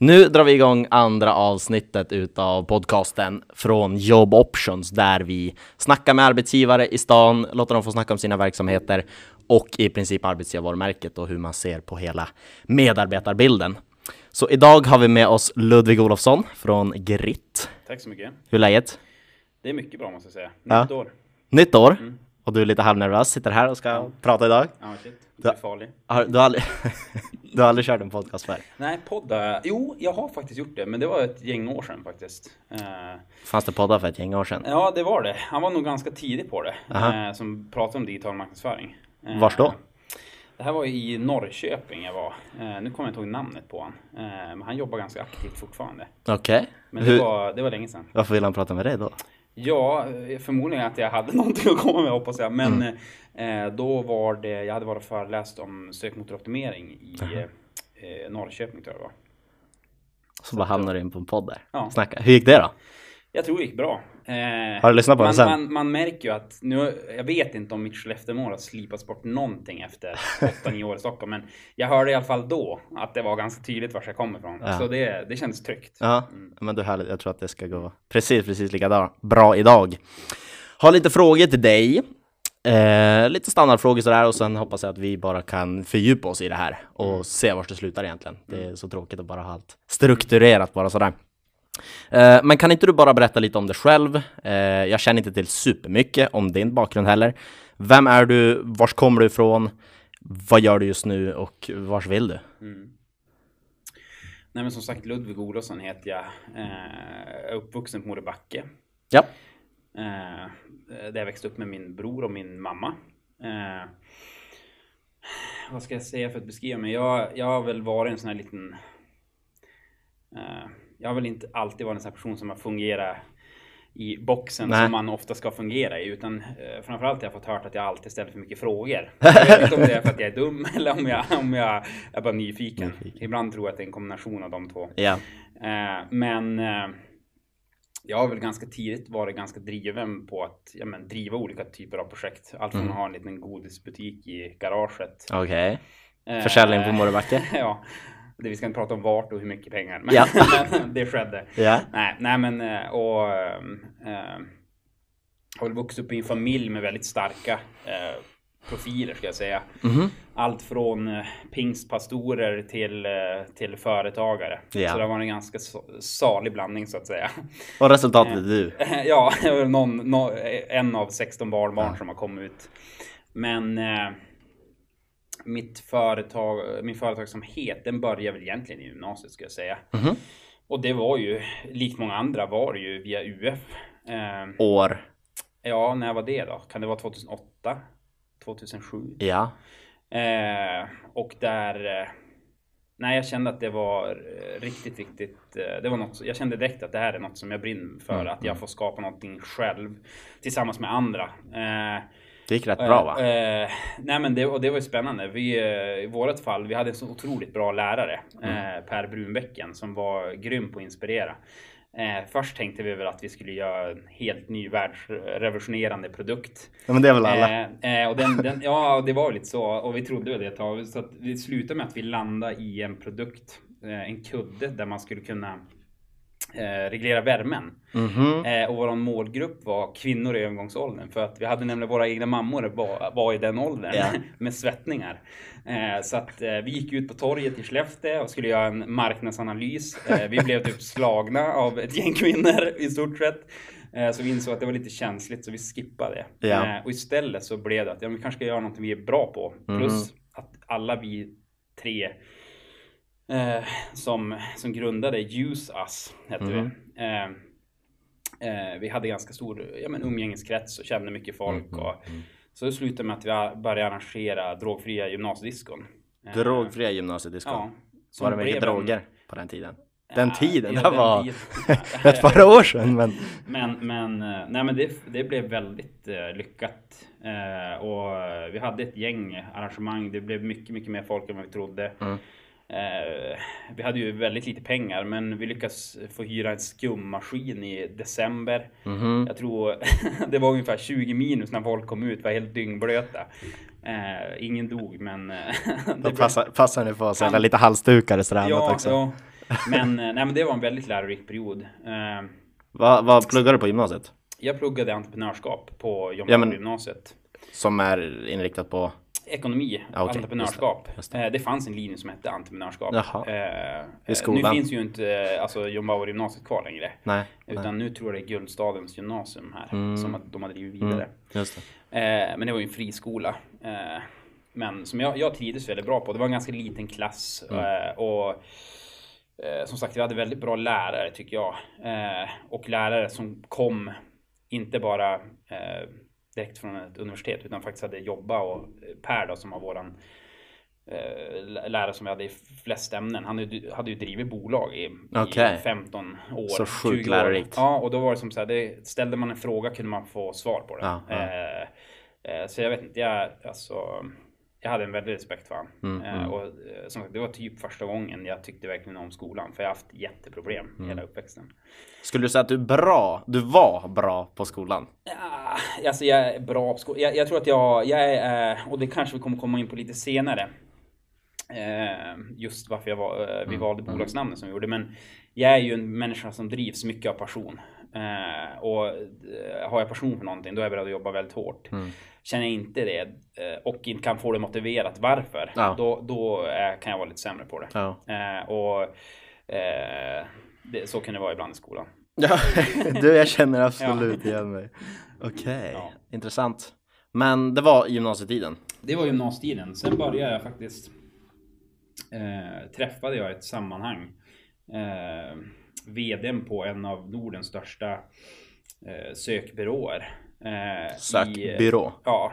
Nu drar vi igång andra avsnittet utav podcasten från Job Options där vi snackar med arbetsgivare i stan, låter dem få snacka om sina verksamheter och i princip arbetsgivarmärket och hur man ser på hela medarbetarbilden. Så idag har vi med oss Ludvig Olofsson från Gritt. Tack så mycket. Hur är läget? Det är mycket bra måste jag säga. Ja. Nytt år. Nytt år och du är lite halvnervös, sitter här och ska prata idag. Ja, shit. Det är farlig. Har, du, har aldrig, du har aldrig kört en podcast förr? Nej, podda. Jo, jag har faktiskt gjort det, men det var ett gäng år sedan faktiskt. Eh, Fanns det poddar för ett gäng år sedan? ja, det var det. Han var nog ganska tidig på det. Aha. Eh, som pratade om digital marknadsföring. Eh, Vars då? Det här var i Norrköping jag var. Nu kommer jag inte ihåg namnet på. Eh, men han jobbar ganska aktivt fortfarande. Okej. Men det Hur- var, det var länge sedan. Varför vill han prata med dig då? Ja, förmodligen att jag hade någonting att komma med hoppas jag. Men Mm. Eh, då var det, jag hade varit föreläst om sökmotoroptimering i eh, Norrköping tror jag det var. Så bara hamnar du in på en podd där. Ja. Snacka. Hur gick det då? Jag tror det gick bra. Eh, Har du lyssnat på den man, sen? man, man märker ju att, nu, jag vet inte om mitt Skellefteåmål har slipats bort någonting efter 8-9 år i Stockholm. Men jag hörde i alla fall då att det var ganska tydligt var jag kommer ifrån. Ja. Så det, det kändes tryggt. Ja, men du är härligt. Jag tror att det ska gå precis, precis lika bra idag. Har lite frågor till dig. Eh, lite standardfrågor sådär och sen hoppas jag att vi bara kan fördjupa oss i det här och se vart det slutar egentligen. Det är så tråkigt att bara ha allt strukturerat bara sådär. Eh, men kan inte du bara berätta lite om dig själv? Eh, jag känner inte till supermycket om din bakgrund heller. Vem är du? Vars kommer du ifrån? Vad gör du just nu och vars vill du? Nej men som sagt Ludvig Olofsson heter jag. Eh, uppvuxen på Mordebacke. Ja. Eh, där jag växte upp med min bror och min mamma. Eh, vad ska jag säga för att beskriva mig? Jag, jag har väl varit en sån här liten... Eh, jag har väl inte alltid varit en sån här person som har fungerat i boxen Nej. som man ofta ska fungera i. Utan eh, framförallt har jag fått hört att jag alltid ställer för mycket frågor. Jag vet inte om det är för att jag är dum eller om jag, om jag är bara nyfiken. Ibland tror jag att det är en kombination av de två. Ja. Eh, men eh, jag har väl ganska tidigt varit ganska driven på att ja, men, driva olika typer av projekt. Allt från att ha en liten godisbutik i garaget. Okej. Eh, Försäljning på Mordebacke? ja, det, vi ska inte prata om vart och hur mycket pengar. Men, Ja. det skedde. Ja. Nej, nej men eh, och ehm, har vuxit upp i en familj med väldigt starka eh, profiler ska jag säga. Mhm. Allt från eh, pingstpastorer till, eh, till företagare. Ja. Så det var en ganska sa- salig blandning så att säga. Och resultatet är du. ja, någon, nå- en av 16 barnbarn som har kommit ut. Men eh, mitt företag, min företagsamhet, den började väl egentligen i gymnasiet ska jag säga. Mhm. Och det var ju, likt många andra, var det ju via UF. Eh, År. ja, när var det då? Kan det vara 2008? 2007? Ja. Eh, och där... Eh, nej, jag kände att det var eh, riktigt, riktigt... Eh, det var något, jag kände direkt att det här är något som jag brinner för. Mm, Att jag får skapa någonting själv tillsammans med andra. Eh, Det gick rätt bra va? Eh, nej men det, och det var ju spännande. Vi, eh, I vårt fall, vi hade en så otroligt bra lärare, Mm. eh, Per Brunbäcken, som var grym på att inspirera. Eh, först tänkte vi väl att vi skulle göra en helt ny världsrevolutionerande produkt. Ja, men det är väl alla? Eh, eh, och den, den, ja, det var lite så. Och vi trodde väl det ett tag. Så att vi slutade med att vi landade i en produkt, eh, en kudde där man skulle kunna eh, reglera värmen. Mhm. Eh, och vår målgrupp var kvinnor i övergångsåldern. För att vi hade nämligen våra egna mammor var, var i den åldern Ja. med svettningar. Eh, så att eh, vi gick ut på torget i Skellefteå och skulle göra en marknadsanalys. Eh, vi blev typ slagna av ett gäng kvinnor i stort sett. Eh, så vi insåg att det var lite känsligt så vi skippade. Ja. Eh, och istället så blev det att ja, vi kanske ska göra något vi är bra på. Plus att alla vi tre eh, som, som grundade Use Us, hette vi. Eh, eh, vi hade ganska stor ja, men, umgängeskrets och kände mycket folk. Och, så det slutade med att vi började arrangera drogfria gymnasiediskon. Eh, Drogfria gymnasiediskon. Ja. var det mycket blev en- droger på den tiden? Den Ja, tiden? ja, det den var tiden. ett par år sedan men... Men, men, eh, nej, men det, det blev väldigt eh, lyckat. Eh, och vi hade ett gäng arrangemang. Det blev mycket, mycket mer folk än vad vi trodde. Mm. Eh, vi hade ju väldigt lite pengar, men vi lyckades få hyra en skummaskin i december. Mhm. Jag tror det var ungefär 20 minus när folk kom ut, var helt dyngblöta. Eh, ingen dog, men... eh, Då blev- passar, passar ni på att sälja lite halsdukar i strandet Ja, också? ja. Men, eh, nej, men det var en väldigt lärorik period. Eh, Vad vad pluggar du på gymnasiet? Jag pluggade entreprenörskap på John Ja, men- gymnasiet. Som är inriktat på... Ekonomi, Ja, okej, entreprenörskap. just Det, det fanns en linje som hette entreprenörskap. Eh, eh? Nu finns ju inte eh, alltså, John Bauer gymnasiet kvar längre. Nej. Utan nu tror jag det är Guldstadens gymnasium här som att de har drivit vidare. Mm. Just det. Eh, men det var ju en friskola. Eh, men som jag, jag trivdes väldigt bra på. Det var en ganska liten klass. Eh, och eh, som sagt, vi hade väldigt bra lärare tycker jag. Eh, och lärare som kom, inte bara eh, direkt från ett universitet, utan faktiskt hade jobbat. Och Per då, som var våran eh, lärare som vi hade i flest ämnen. Han hade ju- drivit bolag i, Okej. i 15 år. Så sjukt 20 år. lärorikt. Ja, och då var det som så här, det, ställde man en fråga kunde man få svar på det. Ja, ja. Eh, eh, så jag vet inte, jag, alltså, jag hade en väldig respekt för honom. Mm, Eh, och eh, som sagt, det var typ första gången jag tyckte verkligen om skolan. För jag har haft jätteproblem Mm. hela uppväxten. Skulle du säga att du bra? Du var bra på skolan? Ja, alltså jag är bra på skolan. Jag, jag tror att jag, jag är, eh, och det kanske vi kommer komma in på lite senare. Just varför jag var, vi valde bolagsnamnet som vi gjorde. Men jag är ju en människa som drivs mycket av passion. Och har jag passion för någonting, då är jag beredd att jobba väldigt hårt. Känner jag inte det eh, och inte kan få det motiverat varför, Ja. då, då eh, kan jag vara lite sämre på det. Ja. Eh, och det, så kan det vara ibland i skolan. Ja, du jag känner absolut igen mig. Okej, Ja. intressant. Men det var gymnasietiden? Det var gymnasietiden. Sen började jag faktiskt eh, träffade jag ett sammanhang eh, vdn på en av Nordens största eh, sökbyråer. Eh, Sökbyrå? ja,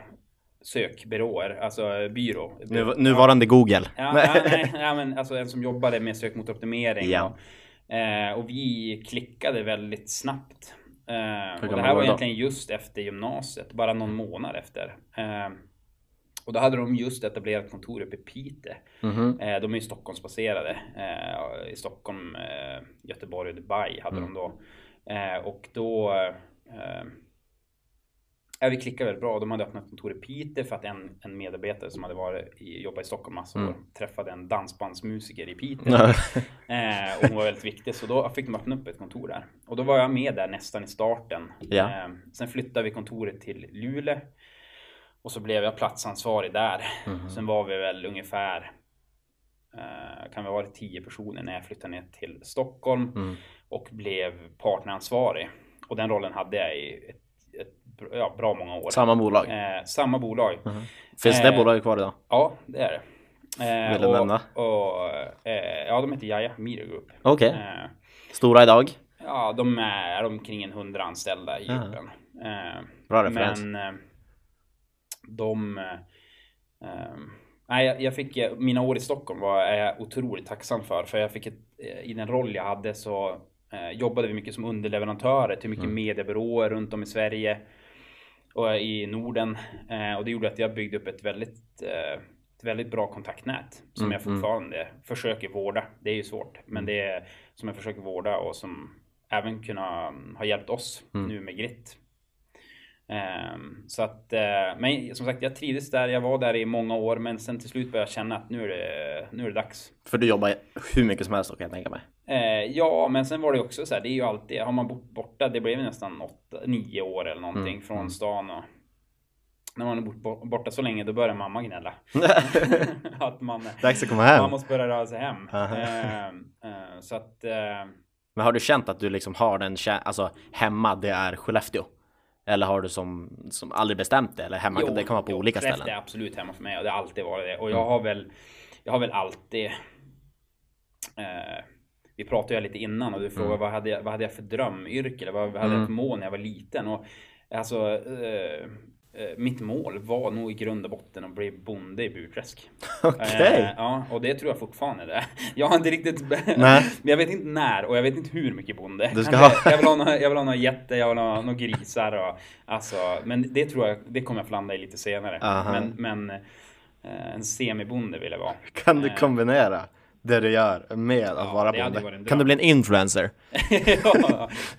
sökbyråer, alltså byrå. Nu, nuvarande Google? Ja, ja, nej, ja, men alltså en som jobbade med sökmotoroptimering. Ja. Och, eh, och vi klickade väldigt snabbt. Eh, och det här var egentligen just efter gymnasiet, bara någon månad efter. Eh, och då hade de just etablerat kontor uppe i Piteå. Mhm. Eh, de är ju Stockholmsbaserade. Eh, I Stockholm, eh, Göteborg och Dubai hade Mm. de då. Och då Ja, vi klickade väldigt bra. De hade öppnat kontor i Piteå för att en, en medarbetare som hade varit i, jobbat i Stockholm massa år Mm. träffade en dansbandsmusiker i Piteå. eh, och hon var väldigt viktig så då fick de öppna upp ett kontor där. Och då var jag med där nästan i starten. Ja. Eh, sen flyttade vi kontoret till Luleå. Och så blev jag platsansvarig där. Mhm. Sen var vi väl ungefär eh, kan vi varit tio personer när jag flyttade ner till Stockholm Mm. och blev partneransvarig. Och den rollen hade jag i ett ja, bra många år. Samma bolag? Eh, samma bolag. Finns det eh, bolaget kvar idag? Ja, det är det. Eh, Vill du och, nämna? Och, eh, ja, de heter Jaja Media Group. Okej. Eh, Stora idag? ja, de är omkring en hundra anställda i gruppen. Bra referens. Men de... nej, jag, fick, mina år i Stockholm var är jag otroligt tacksam för. För jag fick ett, i den roll jag hade så eh, jobbade vi mycket som underleverantörer till mycket mediebyråer runt om i Sverige och i Norden. Eh, och det gjorde att jag byggde upp ett väldigt, eh, ett väldigt bra kontaktnät som jag fortfarande försöker vårda. Det är ju svårt, men det är som jag försöker vårda och som även kunna mm, ha hjälpt oss nu med Grit. Ehm, så att, eh, men som sagt, jag trivdes där. Jag var där i många år, men sen till slut började jag känna att nu är det, nu är det dags. För du jobbar hur mycket som helst då kan jag tänka mig. Eh, ja, men sen var det också så här, det är ju alltid, har man bott borta, det blev nästan åtta, nio år eller någonting från stan och när man är bort, borta så länge, då börjar mamma gnälla. att man, Dags att komma hem. man måste börja röra sig hem. Aha. Eh, så att, Men har du känt att du liksom har den, alltså hemma det är Skellefteå? Eller har du som, som aldrig bestämt det? Eller hemma, Jo, det kan vara på jo, olika ställen? Mm. är absolut hemma för mig och det har alltid varit det. Och jag har väl, jag har väl alltid eh, vi pratade ju lite innan och du frågade Mm. vad, hade jag, vad hade jag för drömyrke eller vad, vad hade jag för mål när jag var liten? Och alltså eh, mitt mål var nog i grund och botten att bli bonde i Burträsk. Okej. Eh, ja, och det tror jag fortfarande det. Jag har inte riktigt... Nej. Jag vet inte när och jag vet inte hur mycket bonde. Du ska ha- jag, vill ha några, jag vill ha några getter, jag vill ha några grisar och alltså, men det tror jag, det kommer jag få landa i lite senare. Aha. Men, men eh, en semibonde vill jag vara. Kan du Eh, kombinera det du gör med att Ja, vara bonde? Kan du bli en influencer?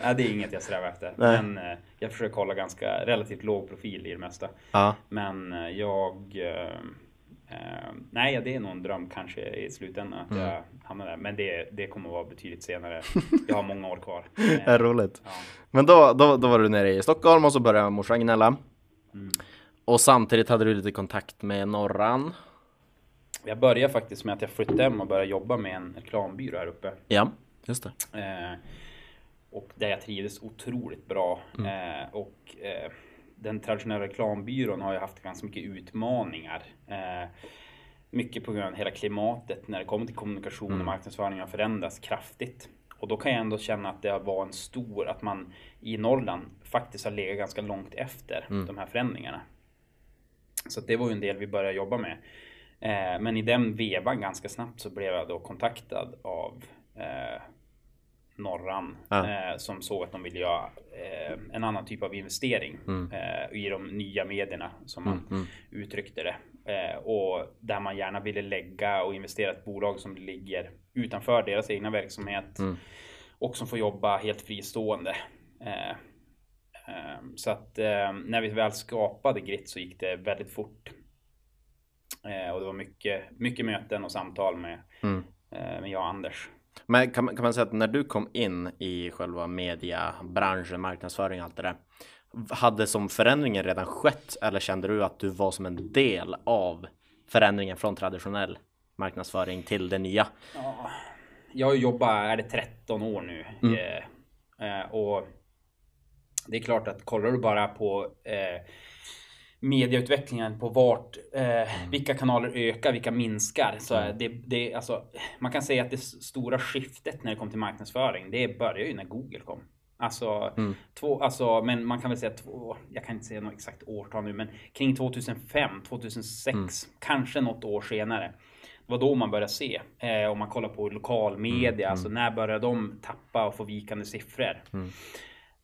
ja, det är inget jag strävar efter. Nej. Men eh, jag försöker hålla ganska relativt låg profil i det mesta. Ja. Men eh, jag... eh, Eh, nej, det är nog en dröm kanske i slutändan att jag hamnar där. Men det, det kommer att vara betydligt senare. Jag har många år kvar. Det är roligt. ja. Men då, då, då var du nere i Stockholm och så började morsan gnälla. Och samtidigt hade du lite kontakt med Norran. Jag började faktiskt med att jag flyttade hem och började jobba med en reklambyrå här uppe. Ja, just det. Eh, och där jag trivdes otroligt bra. Eh, och eh, den traditionella reklambyrån har ju haft ganska mycket utmaningar. Eh, mycket på grund av hela klimatet när det kommer till kommunikation och marknadsföring har förändrats kraftigt. Och då kan jag ändå känna att det var en stor, att man i Norrland faktiskt har legat ganska långt efter de här förändringarna. Så det var ju en del vi började jobba med. Eh, men i den vevan ganska snabbt så blev jag då kontaktad av eh, Norran Ja. eh, som såg att de ville göra eh, en annan typ av investering eh, i de nya medierna som man uttryckte det. Eh, och där man gärna ville lägga och investera ett bolag som ligger utanför deras egna verksamhet och som får jobba helt fristående. Eh, eh, så att eh, när vi väl skapade Grit så gick det väldigt fort. Eh, och det var mycket, mycket möten och samtal med, eh, med jag och Anders. Men kan, man- kan man säga att när du kom in i själva mediabranschen, marknadsföring och allt det där. Hade som förändringen redan skett eller kände du att du var som en del av förändringen från traditionell marknadsföring till det nya? Jag har jobbat, är det 13 år nu. Eh, eh, och det är klart att kollar du bara på eh, mediautvecklingen på vart, eh, vilka kanaler ökar, vilka minskar. Så är det, det, alltså, man kan säga att det stora skiftet när det kom till marknadsföring, det började ju när Google kom. Alltså, två, alltså, men man kan väl säga två, jag kan inte säga något exakt årtal nu, men kring 2005, 2006, kanske något år senare. Det var då man började se. Eh, om man kollar på lokal media, alltså när började de tappa och få vikande siffror?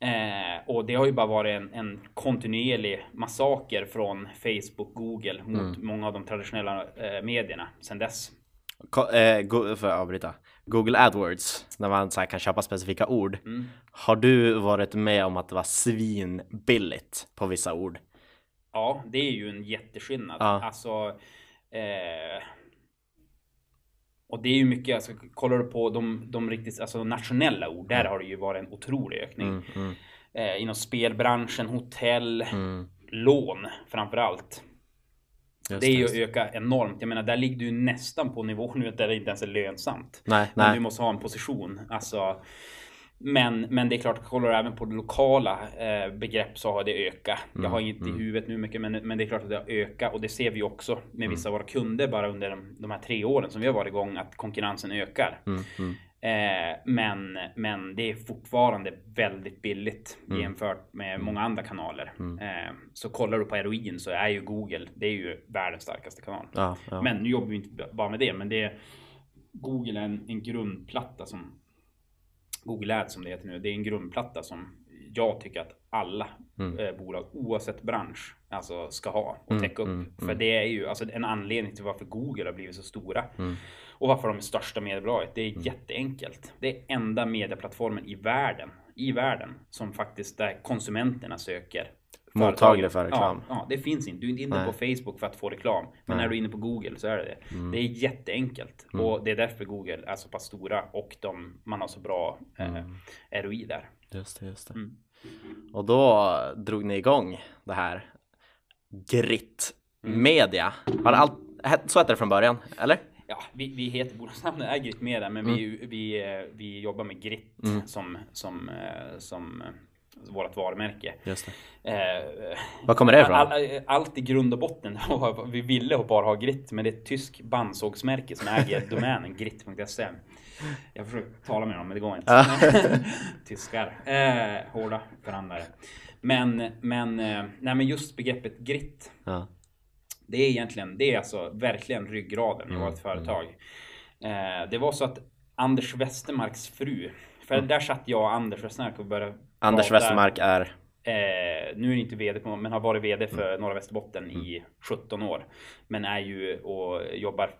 Eh, och det har ju bara varit en, en kontinuerlig massaker från Facebook, Google mot många av de traditionella eh, medierna sedan dess. Ko- eh, go- för att avbryta. Google AdWords, när man så kan köpa specifika ord. Har du varit med om att det var svinbilligt på vissa ord? Ja, det är ju en jätteskillnad. Ja. Alltså, eh, och det är ju mycket, alltså, kollar du på de, de riktigt alltså, nationella ord, där har det ju varit en otrolig ökning. Eh, inom spelbranschen, hotell, lån framför allt. Just Det är ju att öka enormt. Jag menar, där ligger du nästan på nivå nu där det inte ens är lönsamt. Nej, Men nej. du måste ha en position. Alltså, men, men det är klart, kollar du även på det lokala eh, begrepp så har det ökat. Jag har inget i huvudet nu mycket, men, men det är klart att det har ökat. Och det ser vi också med vissa av våra kunder bara under de, de här tre åren som vi har varit igång, att konkurrensen ökar. Eh, men, men det är fortfarande väldigt billigt jämfört med många andra kanaler. Eh, så kollar du på heroin så är ju Google, det är ju världens starkaste kanal. Ja, ja. Men nu jobbar vi inte bara med det, men det är Google är en, en grundplatta som Google Ads som det heter nu. Det är en grundplatta som jag tycker att alla eh, bolag oavsett bransch alltså ska ha och täcka upp. För det är ju alltså en anledning till varför Google har blivit så stora. Och varför de är största mediebolaget. Det är jätteenkelt. Det är enda medieplattformen i världen, i världen som faktiskt där konsumenterna söker Mottaglig för Ja, reklam. Ja, det finns inte. Du är inte inne Nej. på Facebook för att få reklam. Men när du är inne på Google så är det det. Det är jätteenkelt. Och det är därför Google är så pass stora och de, man har så bra eh, ROI där. Just det, just det. Mm. Och då drog ni igång det här Grit Mm. Media. Har allt, så hette det från början, eller? Ja, vi, vi heter bolagsnamnet är Grit Media, men vi, vi, eh, vi jobbar med Grit som, som, eh, som eh, vårt varumärke. Just. Eh, Var kommer det ifrån? All, all, allt i grund och botten. Vi ville bara ha Grit, men det är ett tysk bandsågsmärke som äger domänen grit.se. Jag försöker tala med dem, men det går inte. Tyskar. Eh, hårda förhandlare. Men, men, eh, nej, men just begreppet Grit. Ja. Det är egentligen, det är alltså verkligen ryggraden i Mm, vårt företag. Eh, det var så att Anders Westermarks fru, för Mm. där satt jag och Anders Westermark och började Anders. Westermark är Eh, nu är inte VD på, men har varit VD för Norra Västerbotten i 17 år. Men är ju och jobbar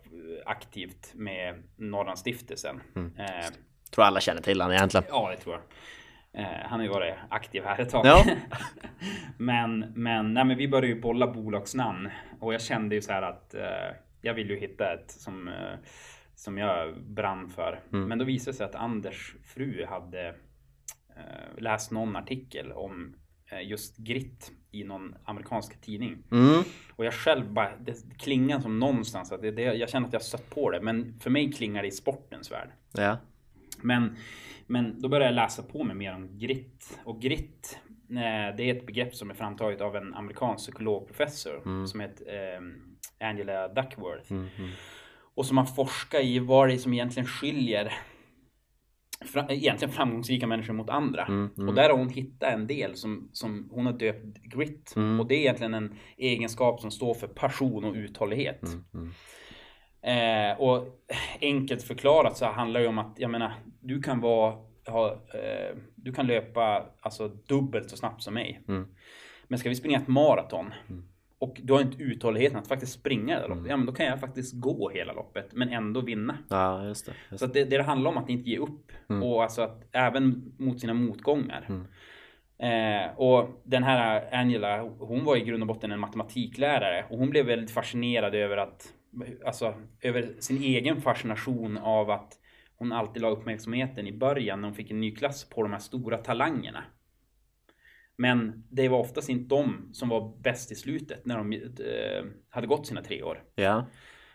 aktivt med Norrlandsstiftelsen. Eh, tror alla känner till han egentligen. ja, det tror jag. Eh, han har ju varit aktiv här ett tag. Ja. men, men, nej, men vi började ju bolla bolagsnamn och jag kände ju så här att eh, jag ville ju hitta ett som, eh, som jag brann för. Mm. Men då visade det sig att Anders fru hade läst någon artikel om eh, just grit i någon amerikansk tidning. Mm. Och jag själv bara, det klingar som någonstans att det, det, jag känner att jag har stött på det. Men för mig klingar det i sportens värld. Ja. Men, men då började jag läsa på mig mer om grit. Och grit, eh, det är ett begrepp som är framtaget av en amerikansk psykologprofessor som heter eh, Angela Duckworth. Och som har forskat i vad det är som egentligen skiljer fra, egentligen framgångsrika människor mot andra. Och där har hon hittat en del som, som hon har döpt grit. Och det är egentligen en egenskap som står för passion och uthållighet. Eh, och enkelt förklarat så handlar det om att, jag menar, du kan vara, ha, eh, du kan löpa alltså dubbelt så snabbt som mig. Men ska vi springa ett maraton och du har inte uthålligheten att faktiskt springa det loppet, ja men då kan jag faktiskt gå hela loppet men ändå vinna. Ja, just det. Just Så det, det handlar om att inte ge upp och alltså att även mot sina motgångar. Eh, och den här Angela, hon var i grund och botten en matematiklärare och hon blev väldigt fascinerad över att alltså över sin egen fascination av att hon alltid la uppmärksamheten i början när hon fick en ny klass på de här stora talangerna. Men det var oftast inte de som var bäst i slutet när de eh, hade gått sina tre år. Ja.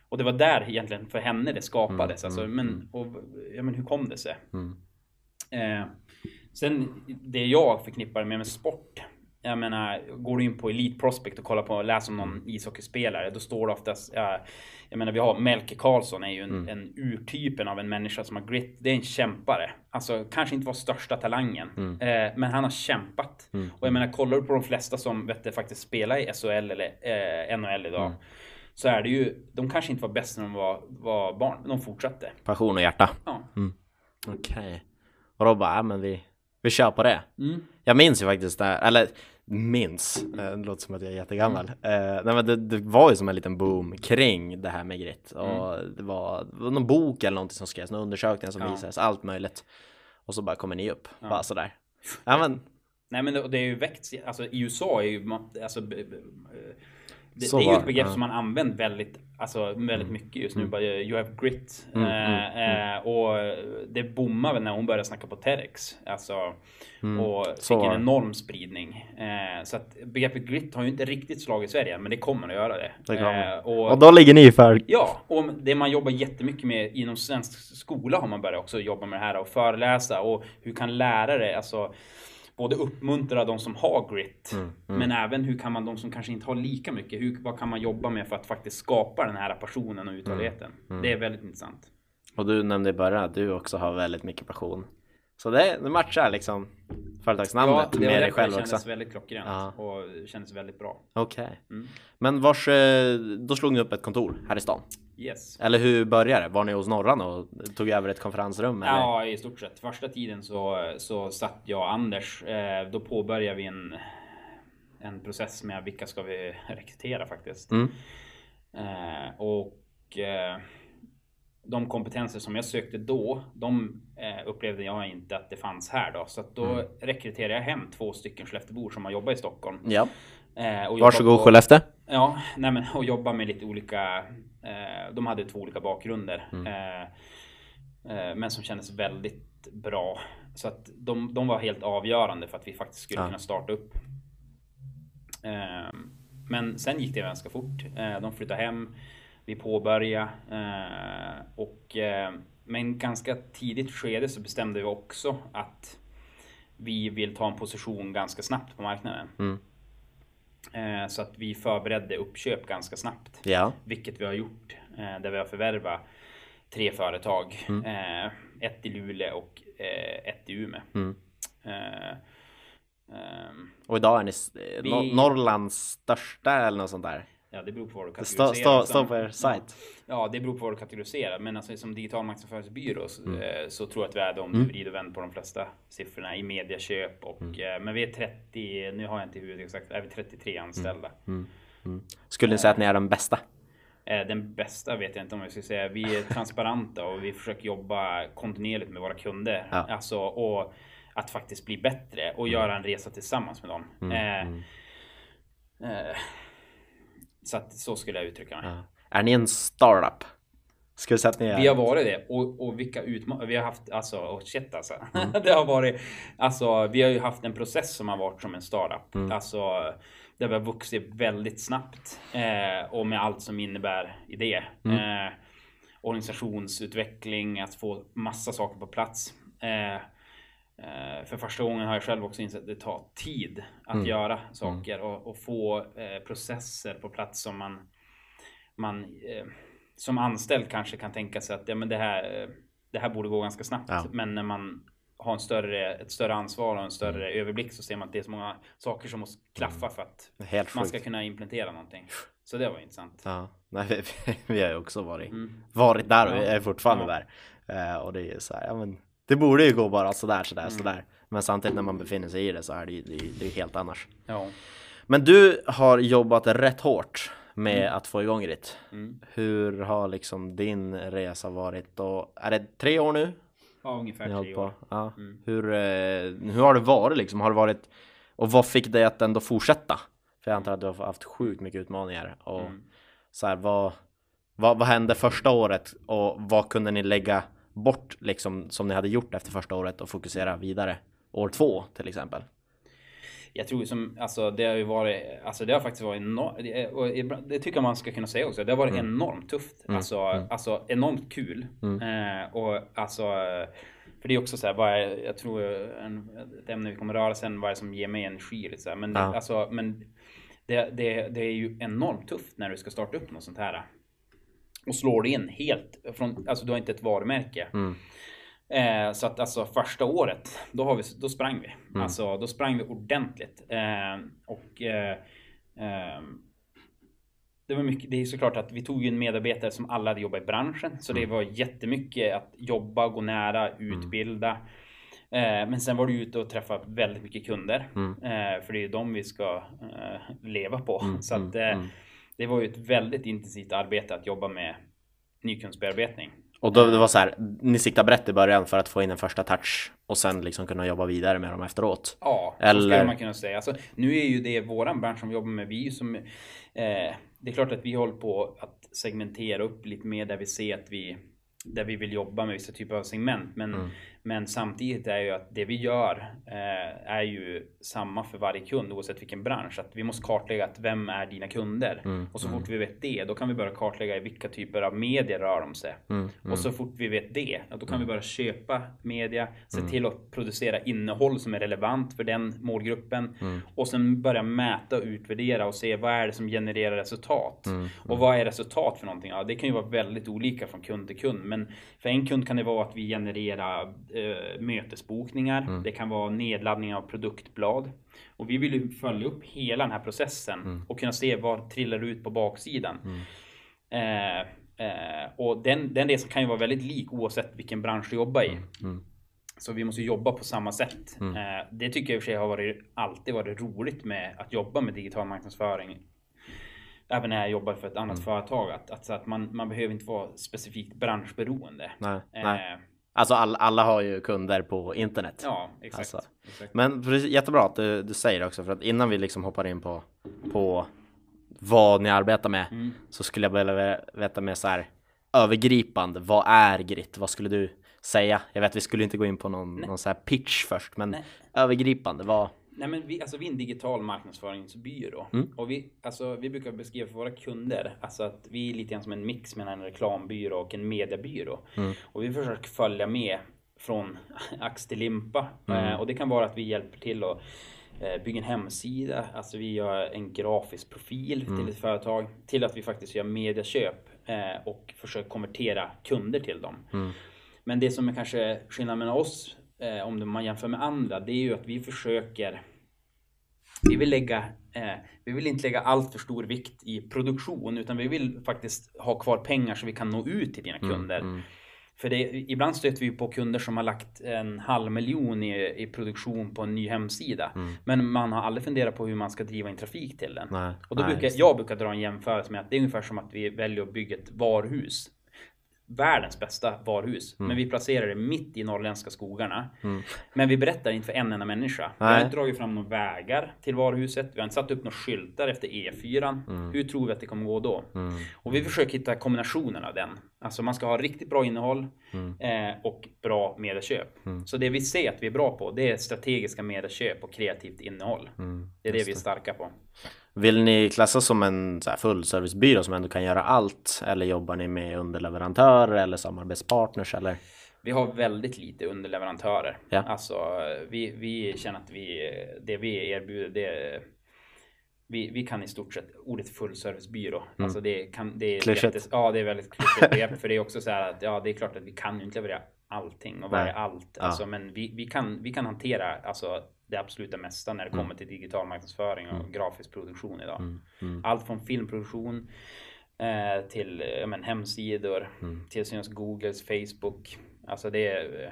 Och det var där egentligen för henne det skapades. alltså, men, och, ja, men hur kom det sig? Eh, sen det jag förknippar med, med sport. Jag menar, går du in på Elite Prospect och kollar på läser om någon ishockeyspelare. Då står det oftast, ja, jag menar vi har Melke Karlsson är ju en, en urtypen av en människa som har grit. Det är en kämpare. Alltså kanske inte var största talangen. Eh, men han har kämpat. Och jag menar, kollar du på de flesta som vet du, faktiskt spelar i SHL eller eh, NHL idag. Så är det ju, de kanske inte var bäst när de var, var barn, men de fortsatte. Passion och hjärta. Ja. Okej. Och då bara, ja, men vi, vi kör på det. Mm. Jag minns ju faktiskt det, här- eller minns, eh, det låter som att jag är jättegammal. Eh, nej, men det, det var ju som en liten boom kring det här med grit. Och det, var, det var någon bok eller någonting som skrevs, någon undersökning som Ja. visades, allt möjligt. Och så bara kommer ni upp, bara sådär. Ja men, Nej men det, det är ju växt, alltså i USA är ju alltså, det, Så det är ju ett begrepp ja. som man använt väldigt, alltså väldigt mycket just nu. Bara, you have grit. Mm, eh, eh, och det bommade när hon började snacka på TEDx. Alltså, och Mm. så fick var en enorm spridning. Eh, så att begreppet grit har ju inte riktigt slagit i Sverige, men det kommer att göra det. Det. Eh, och, och då ligger ni för Ja, och det man jobbar jättemycket med inom svensk skola har man börjat också jobba med det här och föreläsa och hur kan lärare alltså både uppmuntra de som har grit Mm, men även hur kan man de som kanske inte har lika mycket, hur, vad kan man jobba med för att faktiskt skapa den här passionen och uthålligheten? Mm, Det är väldigt intressant. Och du nämnde i början att du också har väldigt mycket passion. Så det, det matchar liksom företagsnamnet det med dig själv det kändes också. väldigt klockrent Ja. och kändes väldigt bra. Okej. Mm. Men vars, eh, då slog ni upp ett kontor här i stan? Yes. Eller hur började det? Var ni hos Norran och tog över ett konferensrum? Eller? Ja, i stort sett. Första tiden så, så satt jag och Anders. Eh, då påbörjade vi en, en process med vilka ska vi rekrytera faktiskt. Mm. Eh, och eh, de kompetenser som jag sökte då, de eh, upplevde jag inte att det fanns här då. Så då Mm. rekryterade jag hem två stycken Skelleftebor som har jobbat i Stockholm. Ja. Eh, och Varsågod på- Skellefteå. Ja, nej men och jobba med lite olika. Eh, de hade två olika bakgrunder. Eh, eh, men som kändes väldigt bra. Så att de, de var helt avgörande för att vi faktiskt skulle Ja. kunna starta upp. Eh, men sen gick det ganska fort. Eh, de flyttade hem. Vi påbörjade. Eh, och eh, men ganska tidigt skede så bestämde vi också att vi vill ta en position ganska snabbt på marknaden. Mm. Eh, Så att vi förberedde uppköp ganska snabbt. Ja. Vilket vi har gjort. Där vi har förvärvat tre företag. Mm. Ett i Luleå och ett i Umeå. Mm. Eh, ehm, Och idag är ni Vi- Nor- Norrlands största eller något sånt där. Ja, det beror på vad du kategoriserar. stå, som. stå på er sajt. Ja, det beror på vad du kategoriserar. Men alltså, som digital marknadsföringsbyrå så, Mm. eh, så tror jag att vi är de du vrider och vänder på de flesta siffrorna i mediaköp. Och, Mm. eh, Men vi är 30, nu har jag inte i huvudet exakt, är vi 33 anställda. Mm. Skulle ni säga att ni är den bästa? Eh, Den bästa vet jag inte om jag ska säga. Vi är transparenta och vi försöker jobba kontinuerligt med våra kunder. Ja. Alltså, och att faktiskt bli bättre och göra en resa tillsammans med dem. Mm, Eh, eh, så att så skulle jag uttrycka mig. Är ni en startup? Vi säga att ni är? Vi har varit det och, och vilka utmaningar vi har haft. Alltså, oh shit alltså. Mm. det har varit. Alltså, vi har ju haft en process som har varit som en startup. Mm. Alltså, där vi har vuxit väldigt snabbt eh, och med allt som innebär i det. Mm. Eh, organisationsutveckling, att få massa saker på plats. Eh, för första gången har jag själv också insett att det tar tid att Mm. göra saker och, och få eh, processer på plats som man, man eh, som anställd kanske kan tänka sig att ja, men det, här, eh, det här borde gå ganska snabbt. Ja. Men när man har en större, ett större ansvar och en större Mm. överblick så ser man att det är så många saker som måste klaffa för att man ska kunna implementera någonting. Så det var intressant. Ja, nej, vi, vi har ju också varit, Mm. varit där och Ja. är fortfarande Ja. där. Eh, och det är så här, ja men det borde ju gå bara sådär, sådär, Mm. sådär. Men samtidigt när man befinner sig i det så är det ju det, det är helt annars. Ja. Men du har jobbat rätt hårt med att få igång Grit. Mm. Hur har liksom din resa varit? Och är det tre år nu? ja, ungefär Ni tre år. Ja. Mm. Hur, eh, hur har det varit liksom? Har det varit och vad fick dig att ändå fortsätta? För jag antar att du har haft sjukt mycket utmaningar och Mm. så här, vad, vad, vad hände första året och vad kunde ni lägga bort liksom som ni hade gjort efter första året och fokusera vidare år två till exempel? Jag tror som, alltså det har ju varit, alltså det har faktiskt varit enormt, det, det tycker jag man ska kunna säga också. Det har varit Mm. enormt tufft. Alltså, alltså enormt kul. Mm. Eh, och alltså, för det är också så här, vad är, jag tror en, ett ämne vi kommer röra sen, vad är det som ger mig energi? Lite så här. Men, Ja. alltså, men det, det, det är ju enormt tufft när du ska starta upp något sånt här. Och slår det in helt från, alltså du har inte ett varumärke. Mm. Eh, så att alltså första året, då, har vi, då sprang vi. Mm. Alltså då sprang vi ordentligt. Eh, och eh, ehm, det var mycket, det är såklart att vi tog ju en medarbetare som alla hade jobbat i branschen. Så Mm. det var jättemycket att jobba, gå nära, utbilda. Eh, men sen var ju ute och träffa väldigt mycket kunder. Mm. Eh, för det är ju dem vi ska eh, leva på. Mm, Så att mm, mm. Det var ju ett väldigt intensivt arbete att jobba med nykundsbearbetning. Och då det var så här, ni siktar brett i början för att få in en första touch och sen liksom kunna jobba vidare med dem efteråt. Ja, så Eller- skulle man kunna säga. Alltså, nu är ju det våran bransch som jobbar med. Vi som, eh, det är klart att vi håller på att segmentera upp lite mer där vi ser att vi där vi vill jobba med vissa typer av segment. Men, Mm. Men samtidigt är ju att det vi gör eh, är ju samma för varje kund oavsett vilken bransch. Att vi måste kartlägga att vem är dina kunder? Mm, Och så fort vi vet det, då kan vi börja kartlägga i vilka typer av medier rör de sig. Mm, Och så fort vi vet det, då kan Mm. vi börja köpa media, se till att producera innehåll som är relevant för den målgruppen. Mm. Och sen börja mäta och utvärdera och se vad är det som genererar resultat. Mm. Och vad är resultat för någonting? Ja, det kan ju vara väldigt olika från kund till kund. Men för en kund kan det vara att vi genererar eh, mötesbokningar. Mm. Det kan vara nedladdning av produktblad. Och vi vill ju följa upp hela den här processen Mm. och kunna se vad trillar ut på baksidan. Eh, eh, och den, den resan kan ju vara väldigt lik oavsett vilken bransch du jobbar i. Mm. Så vi måste jobba på samma sätt. Mm. Eh, det tycker jag i och för sig har varit, alltid varit roligt med att jobba med digital marknadsföring. Även när jag jobbar för ett Mm. annat företag. Att, att, så att man, man behöver inte vara specifikt branschberoende. Nej, Eh, nej. Alltså all, alla har ju kunder på internet. Ja, exakt. Alltså. exakt. Men precis, jättebra att du, du säger det också för att innan vi liksom hoppar in på, på vad ni arbetar med Mm. så skulle jag vilja veta mer så här övergripande. Vad är grit? Vad skulle du säga? Jag vet vi skulle inte gå in på någon, någon så här pitch först, men Nej. övergripande. Vad? Nej, men vi, alltså vi är en digital marknadsföringsbyrå. Mm. Och vi, alltså, vi brukar beskriva för våra kunder alltså att vi är lite grann som en mix mellan en reklambyrå och en mediebyrå. Mm. Och vi försöker följa med från ax till limpa. Mm. Eh, och det kan vara att vi hjälper till att eh, bygga en hemsida, alltså vi gör en grafisk profil Mm. till ett företag, till att vi faktiskt gör medieköp eh, och försöker konvertera kunder till dem. Mm. Men det som är kanske skillnaden mellan oss, eh, om man jämför med andra, det är ju att vi försöker vi vill lägga, eh, vi vill inte lägga allt för stor vikt i produktion utan vi vill faktiskt ha kvar pengar så vi kan nå ut till dina kunder. mm. För det, ibland stöter vi på kunder som har lagt en halv miljon i, i produktion på en ny hemsida. Men man har aldrig funderat på hur man ska driva in trafik till den. Nej, Och då nej, brukar, jag brukar dra en jämförelse med att det är ungefär som att vi väljer att bygga ett varuhus. Världens bästa varuhus. Mm. Men vi placerar det mitt i norrländska skogarna. Men vi berättar inte för en enda människa. Vi har Nej. inte dragit fram några vägar till varuhuset. Vi har inte satt upp några skyltar efter E4. Mm. Hur tror vi att det kommer gå då? Och vi försöker hitta kombinationen av den. Alltså man ska ha riktigt bra innehåll Mm. eh, och bra medieköp. Så det vi ser att vi är bra på, det är strategiska medieköp och kreativt innehåll. Mm. det är det vi är starka på. Vill ni klassas som en så här fullservicebyrå som ändå kan göra allt? Eller jobbar ni med underleverantörer eller samarbetspartners? Eller? Vi har väldigt lite underleverantörer. Ja. Alltså, vi, vi känner att vi, det vi erbjuder, det vi, vi kan i stort sett ordet fullservicebyrå. Alltså det kan, det är Mm. Klyschigt. jättes- Ja, det är väldigt klyschigt begrepp. För det är också så här att ja, det är klart att vi kan ju inte leverera allting och Nej. allt. Alltså, men vi, vi, kan, vi kan hantera alltså, det absoluta mesta när det Mm. kommer till digital marknadsföring och grafisk produktion idag. Mm. Allt från filmproduktion eh, till ja, men, hemsidor, Mm. till syns Googles, Facebook. Alltså det är...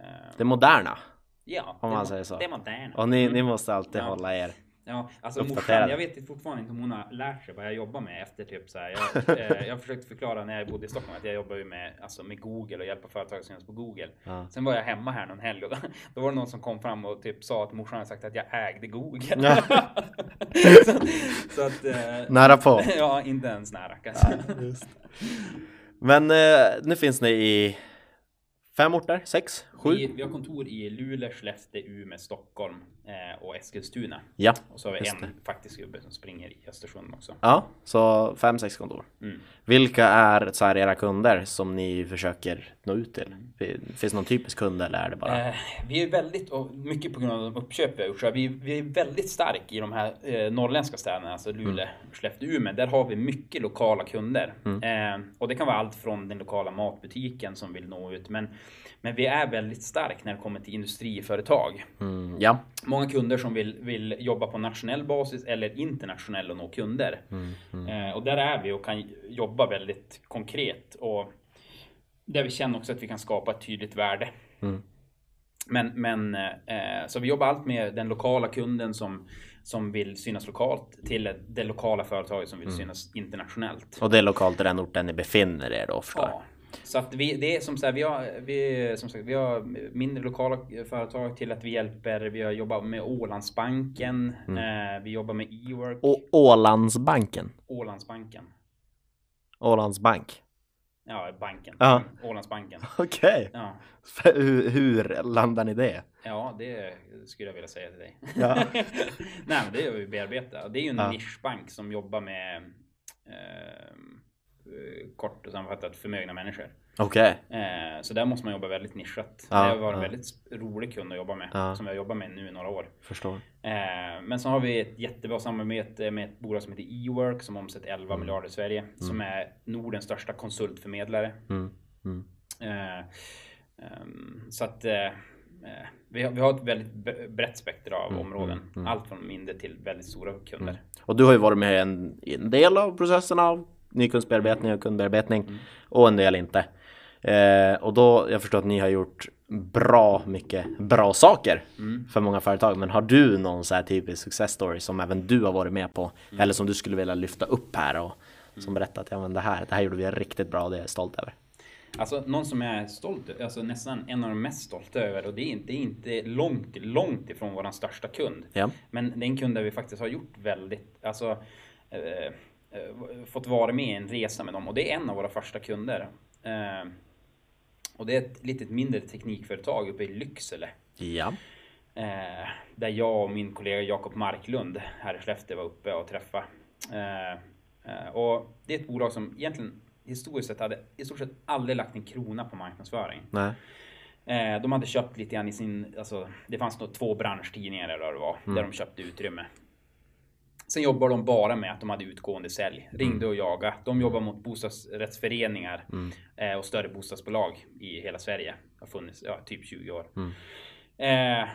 Eh, Det moderna. ja, Om det man mo- säger så. Det är modernt. Och ni, Mm. ni måste alltid Ja. hålla er. Ja, alltså morsan, jag vet fortfarande inte om hon har lärt sig vad jag jobbar med efter typ så här. Jag, eh, jag har försökt förklara när jag bodde i Stockholm att jag jobbar ju med, alltså med Google och hjälper företag att synas på Google. Ja. Sen var jag hemma här någon helg och då, då var det någon som kom fram och typ sa att morsan hade sagt att jag ägde Google. Ja. så, så att... Eh, Nära på. ja, inte ens nära kanske. Men eh, nu finns ni i fem orter? Sex? Sju? Vi, vi har kontor i Luleå, Skellefteå, Umeå, Stockholm eh, och Eskilstuna. Ja. Och så har vi en faktisk gubbe som springer i Östersund också. Ja, så fem, sex kontor. Mm. Vilka är så här, era kunder som ni försöker nå ut till? Finns det någon typisk kund eller är det bara? Eh, vi är väldigt, och mycket på grund av de uppköp vi har gjort, så vi, vi är väldigt stark i de här eh, norrländska städerna, alltså Luleå, Skellefteå, Umeå. Där har vi mycket lokala kunder. Eh, och det kan vara allt från den lokala matbutiken som vill nå ut, men, men vi är väldigt stark när det kommer till industriföretag. Mm, ja. Många kunder som vill, vill jobba på nationell basis eller internationell och nå kunder. Eh, och där är vi och kan jobba väldigt konkret. Och där vi känner också att vi kan skapa ett tydligt värde. Men, men eh, så vi jobbar allt med den lokala kunden som, som vill synas lokalt till det lokala företaget som vill synas internationellt. Och det är lokalt i den orten ni befinner er då förstår. Ja. Så att vi, det är som så här, vi har, vi, som sagt, vi har mindre lokala företag till att vi hjälper. Vi har jobbat med Ålandsbanken. Eh, vi jobbar med E-work. Och Ålandsbanken. Ålandsbanken. Ålandsbank. Ja, banken. Ja. Ålandsbanken. Okej. Ja. Hur, hur landar ni det? ja, det skulle jag vilja säga till dig. Ja. Nej, men det är vi bearbeta. Det är ju en Ja. nischbank som jobbar med eh, kort och sammanfattat förmögna människor. Okej. Eh, så där måste man jobba väldigt nischat. Ja, det har varit en ja. väldigt rolig kund att jobba med. Ja. Som har jobbat med nu i några år. Förstår. Eh, men så har vi ett jättebra samarbete med ett bolag som heter Ework som omsätter 11 miljarder i Sverige. Som är Nordens största konsultförmedlare. Mm. Mm. Eh, ehm, så att eh, vi, har, vi har ett väldigt brett spektra av områden. Allt från mindre till väldigt stora kunder. Och du har ju varit med i en, en del av processen av nykundsbearbetning och kundbearbetning och en del inte. Eh, och då, jag förstår att ni har gjort bra mycket bra saker för många företag. Men har du någon så här typisk success story som även du har varit med på? Eller som du skulle vilja lyfta upp här och som berättat att ja, men det, här, det här gjorde vi riktigt bra och det är jag stolt över. Alltså någon som jag är stolt alltså nästan en av de mest stolta över och det är inte, inte långt, långt ifrån våran största kund. Ja. Men det är en kund där vi faktiskt har gjort väldigt, alltså eh, fått vara med i en resa med dem och det är en av våra första kunder. Eh, och det är ett litet mindre teknikföretag uppe i Lycksele. Ja. Eh, där jag och min kollega Jakob Marklund här i Skellefteå var uppe och träffade. Eh, eh, och det är ett bolag som egentligen historiskt sett hade i stort sett aldrig lagt en krona på marknadsföring. Nej. Eh, de hade köpt lite grann i sin, alltså det fanns nog två branschtidningar eller vad det var, där de köpte utrymme. Sen jobbar de bara med att de hade utgående sälj. Ringde och jaga. De jobbar mot bostadsrättsföreningar eh, och större bostadsbolag i hela Sverige. Har funnits ja, typ 20 år. Eh,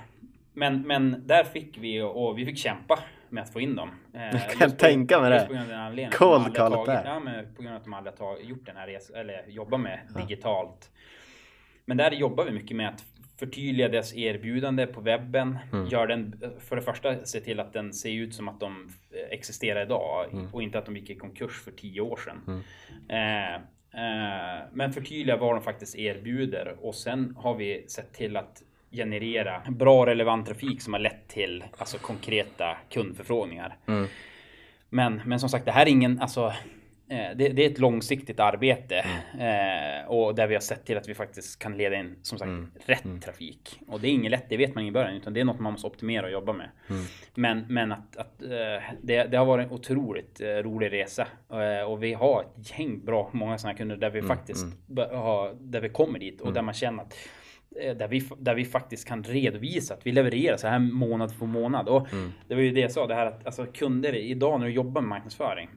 men, men där fick vi och vi fick kämpa med att få in dem. Eh, kan just på- tänka mig det. på grund av den. Cold tagit- där. Ja, men på grund av att de aldrig har gjort den här resan, eller jobbar med digitalt. Men där jobbar vi mycket med att förtydliga deras erbjudande på webben. Mm. Gör den, för det första, se till att den ser ut som att de existerar idag Mm. och inte att de gick i konkurs för tio år sedan. Eh, Eh, men förtydliga vad de faktiskt erbjuder och sen har vi sett till att generera bra relevant trafik som har lett till alltså konkreta kundförfrågningar. Mm. Men, men som sagt, det här är ingen, alltså det, det, är ett långsiktigt arbete mm. eh, och där vi har sett till att vi faktiskt kan leda in som sagt mm. rätt mm. trafik. Och det är inget lätt, det vet man i början, utan det är något man måste optimera och jobba med. Mm. Men, men att, att eh, det, det, har varit en otroligt eh, rolig resa eh, och vi har ett gäng bra, många sådana kunder där vi mm. faktiskt mm. har, där vi kommer dit och där man känner att eh, där vi, där vi faktiskt kan redovisa att vi levererar så här månad för månad. Och det var ju det jag sa, det här att alltså, kunder idag när du jobbar med marknadsföring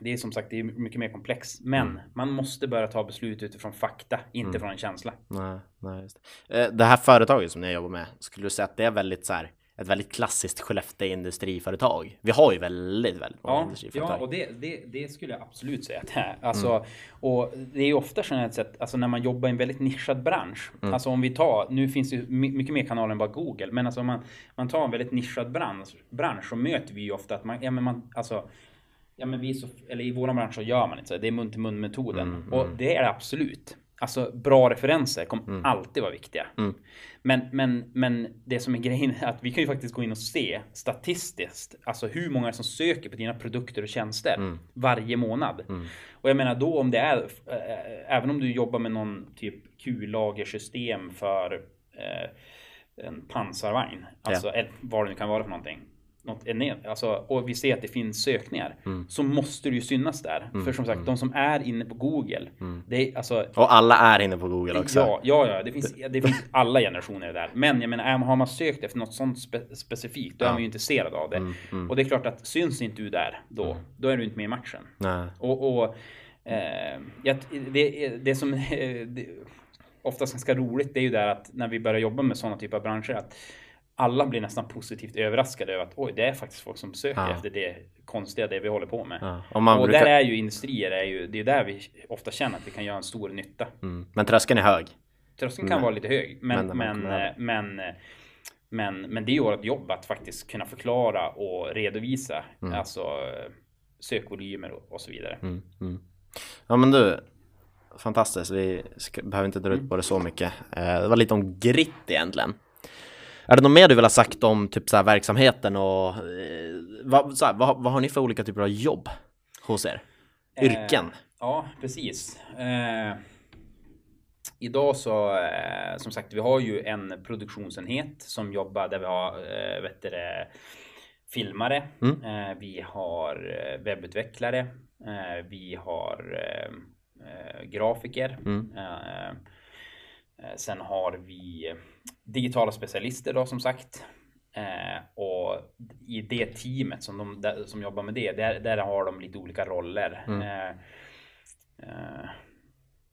det är som sagt det är mycket mer komplext. Men mm. man måste börja ta beslut utifrån fakta, inte mm. från en känsla. Nej, nej, just det. Eh, det här företaget som ni jobbar med, skulle du säga att det är väldigt så här, ett väldigt klassiskt Skellefteå industriföretag? Vi har ju väldigt, väldigt många ja, industriföretag. Ja, och det, det, det, skulle jag absolut säga att det är. Alltså, mm. Och det är ofta generellt sett, alltså när man jobbar i en väldigt nischad bransch. Mm. Alltså om vi tar, nu finns det mycket mer kanaler än bara Google, men alltså om man, man tar en väldigt nischad bransch, bransch så möter vi ju ofta att man, ja men man, alltså ja men vi så, eller i våran bransch så gör man inte så. Det är mun till mun metoden. Mm, och mm. det är det absolut. Alltså bra referenser kommer mm. alltid vara viktiga. Mm. Men, men, men det som är grejen är att vi kan ju faktiskt gå in och se statistiskt, alltså hur många som söker på dina produkter och tjänster mm. varje månad. Mm. Och jag menar då om det är, äh, även om du jobbar med någon typ Q-lagersystem för äh, en pansarvagn, alltså ja. vad det nu kan vara för någonting något enormt, alltså, och vi ser att det finns sökningar mm. så måste det ju synas där. Mm. För som sagt, mm. de som är inne på Google. Mm. Det är, alltså, och alla är inne på Google också. Ja, ja, ja det, finns, det finns alla generationer där. Men jag menar, har man sökt efter något sånt spe specifikt, då ja. är man ju intresserad av det. Mm, mm. Och det är klart att syns inte du där då, då är du inte med i matchen. Nej. Och, och eh, det, det som det, oftast ganska roligt, det är ju där att när vi börjar jobba med sådana typer av branscher, att alla blir nästan positivt överraskade över att oj, det är faktiskt folk som söker ja. efter det konstiga, det vi håller på med. Ja. Och, och brukar... där är ju industrier, är ju, det är där vi ofta känner att vi kan göra en stor nytta. Mm. Men tröskeln är hög. Tröskeln kan mm. vara lite hög, men, men, men, men, men, men, det är ju vårt jobb att faktiskt kunna förklara och redovisa mm. alltså sökvolymer och, och så vidare. Mm. mm. Ja, men du, fantastiskt. Vi ska, behöver inte dra ut på det så mycket. Eh, det var lite om grit egentligen. Är det något mer du vill ha sagt om typ så här, verksamheten och eh, vad, så här, vad, vad har ni för olika typer av jobb hos er? Yrken? Eh, ja, precis. Eh, idag så, eh, som sagt, vi har ju en produktionsenhet som jobbar där vi har, eh, vet det, filmare, mm. Eh, vi har eh, webbutvecklare, vi har grafiker. Mm. Sen har vi digitala specialister då som sagt. Eh, och i det teamet som, de, där, som jobbar med det, där, där har de lite olika roller. Mm. Eh, eh,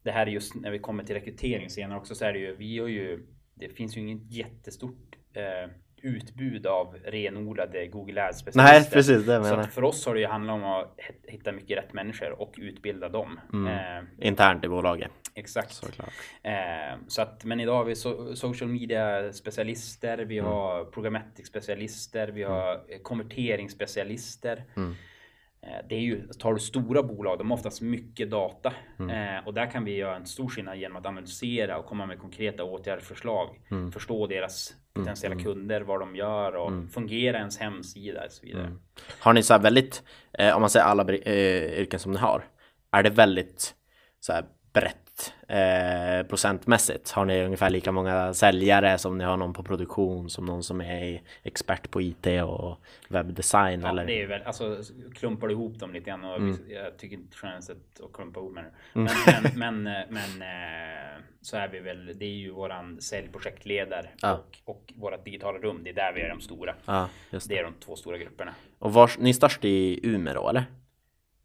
det här är just när vi kommer till rekrytering senare också så är det ju, vi har ju, det finns ju inget jättestort eh, utbud av renodlade Google Ads specialister. Nej, precis. Det så för oss har det ju handlat om att hitta mycket rätt människor och utbilda dem. Mm. Eh, Internt i bolaget. Exakt. Såklart. Eh, så att, men idag har vi so social media specialister, vi mm. har programmatic specialister, vi har mm. konverteringsspecialister. Mm. Eh, det är ju, tar du stora bolag, de har oftast mycket data mm. eh, och där kan vi göra en stor skillnad genom att analysera och komma med konkreta åtgärdsförslag. Mm. Förstå deras mm. potentiella mm. kunder, vad de gör och mm. fungera ens hemsida och så vidare. Mm. Har ni så här väldigt, eh, om man säger alla eh, yrken som ni har, är det väldigt så här brett eh, procentmässigt? Har ni ungefär lika många säljare som ni har någon på produktion som någon som är expert på IT och webbdesign? Ja, eller? det är väl alltså klumpar du ihop dem lite grann och mm. jag tycker inte sett att klumpa ihop med det. Men, mm. men, men, men eh, så är vi väl. Det är ju våran säljprojektledare ja. och, och våra digitala rum. Det är där vi är de stora. Ja, det. det. är de två stora grupperna. Och var, ni är störst i Umeå då eller?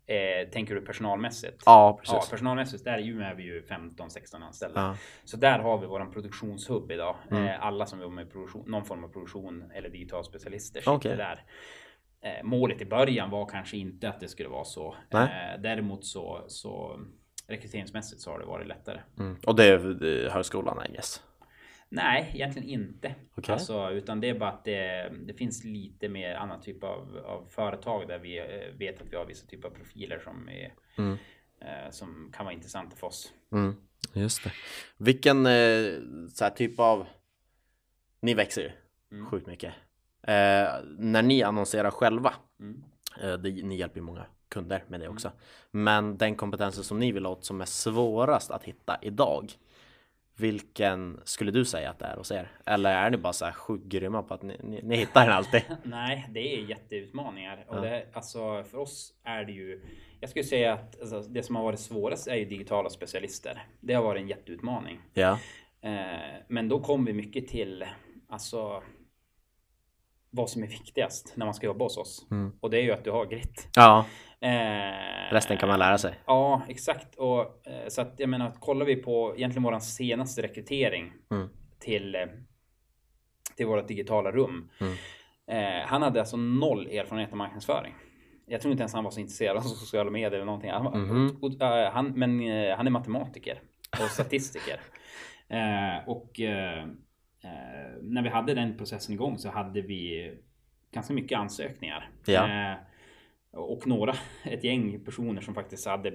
Eh, tänker du personalmässigt? Ja, precis. Ja, personalmässigt, där i Umeå är vi ju 15-16 anställda. Ja. Så där har vi våran produktionshubb idag. Mm. Eh, alla som jobbar med produktion, någon form av produktion eller digital specialister sitter okay. där. Eh, målet i början var kanske inte att det skulle vara så. Eh, däremot så, så rekryteringsmässigt så har det varit lättare. Mm. Och det är högskolan, I guess? Nej, egentligen inte. Okay. Alltså, utan det är bara att det, det, finns lite mer annan typ av, av företag där vi eh, vet att vi har vissa typer av profiler som är mm. eh, som kan vara intressanta för oss. Mm, just det. Vilken eh, så typ av... Ni växer ju Mm. sjukt mycket. Eh, när ni annonserar själva, Mm. eh, det, ni hjälper ju många kunder med det också. Men den kompetensen som ni vill åt som är svårast att hitta idag. Vilken skulle du säga att det är hos er? Eller är ni bara så här sjukt grymma på att ni, ni, ni hittar den alltid? Nej, det är jätteutmaningar. Och Ja. det, alltså, för oss är det ju... Jag skulle säga att alltså, det som har varit svårast är ju digitala specialister. Det har varit en jätteutmaning. Ja. Eh, men då kommer vi mycket till alltså, vad som är viktigast när man ska jobba hos oss. Mm. Och det är ju att du har grit. Ja, Eh, resten kan man lära sig. Ja, exakt. Och, eh, så att jag menar, kollar vi på egentligen våran senaste rekrytering Mm. till, eh, till vårt digitala rum. Mm. Eh, han hade alltså noll erfarenhet av marknadsföring. Jag tror inte ens han var så intresserad av sociala medier eller någonting. Han, och, eh, han, men han är matematiker och statistiker. och när vi hade den processen igång så hade vi ganska mycket ansökningar. Ja. Och några, ett gäng personer som faktiskt hade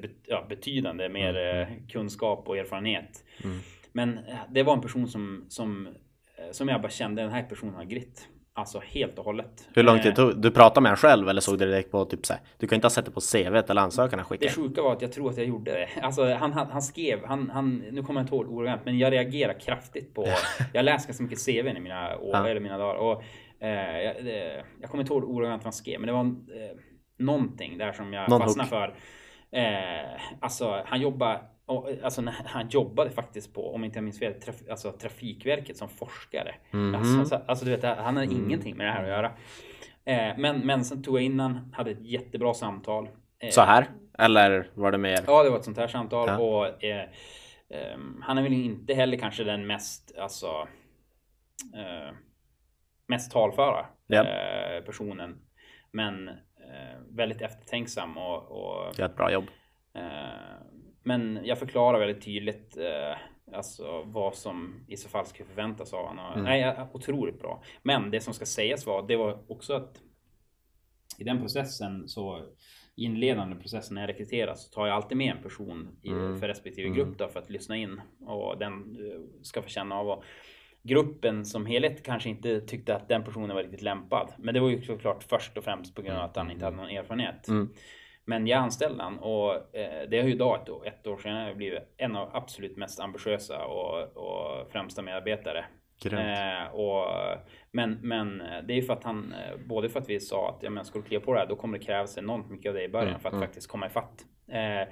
betydande mer eh, kunskap och erfarenhet. Mm. Men eh, det var en person som, som, eh, som jag bara kände, den här personen har grit. Alltså helt och hållet. Hur lång tid tog Du pratade med honom själv eller såg du direkt på typ så här, Du kan inte ha sett det på CVt eller ansökan han Det skickade? sjuka var att jag tror att jag gjorde det. Alltså han, han, han skrev, han, han, nu kommer jag inte ihåg ordagrant, men jag reagerar kraftigt på... jag läser ganska mycket CV i mina, år, Ja. eller mina dagar. Och, eh, jag, det, jag kommer inte ihåg ordagrant vad han skrev, men det var eh, någonting där som jag Någon fastnade hook. för. Eh, alltså han jobbade, och, alltså han jobbade faktiskt på, om inte jag minns fel, traf, alltså Trafikverket som forskare. Mhm. Alltså, alltså, du vet, han hade ingenting med det här att göra. Eh, men, men sen tog jag in han, hade ett jättebra samtal. Eh, Så här? Eller var det mer? Ja, det var ett sånt här samtal Ja. och eh, ehm, han är väl inte heller kanske den mest, alltså, eh, mest talföra Ja. eh, personen. Men eh, väldigt eftertänksam och, och Gör ett bra jobb. eh, men jag förklarar väldigt tydligt eh, alltså vad som i så fall skulle förväntas av honom. Mm. Nej, otroligt bra. Men det som ska sägas var, det var också att i den processen så inledande processen när jag rekryterar så tar jag alltid med en person i, Mm. för respektive Mm. grupp då för att lyssna in och den eh, ska få känna av och gruppen som helhet kanske inte tyckte att den personen var riktigt lämpad. Men det var ju såklart först och främst på grund av att han inte hade någon erfarenhet. Mm. Men jag anställde han och eh, det har ju idag ett, år- ett år senare blivit en av absolut mest ambitiösa och, och främsta medarbetare. Eh, och, men, men det är ju för att han, eh, både för att vi sa att ja, men ska du kliva på det här då kommer det krävas enormt mycket av dig i början Mm, för att mm. faktiskt komma ifatt eh,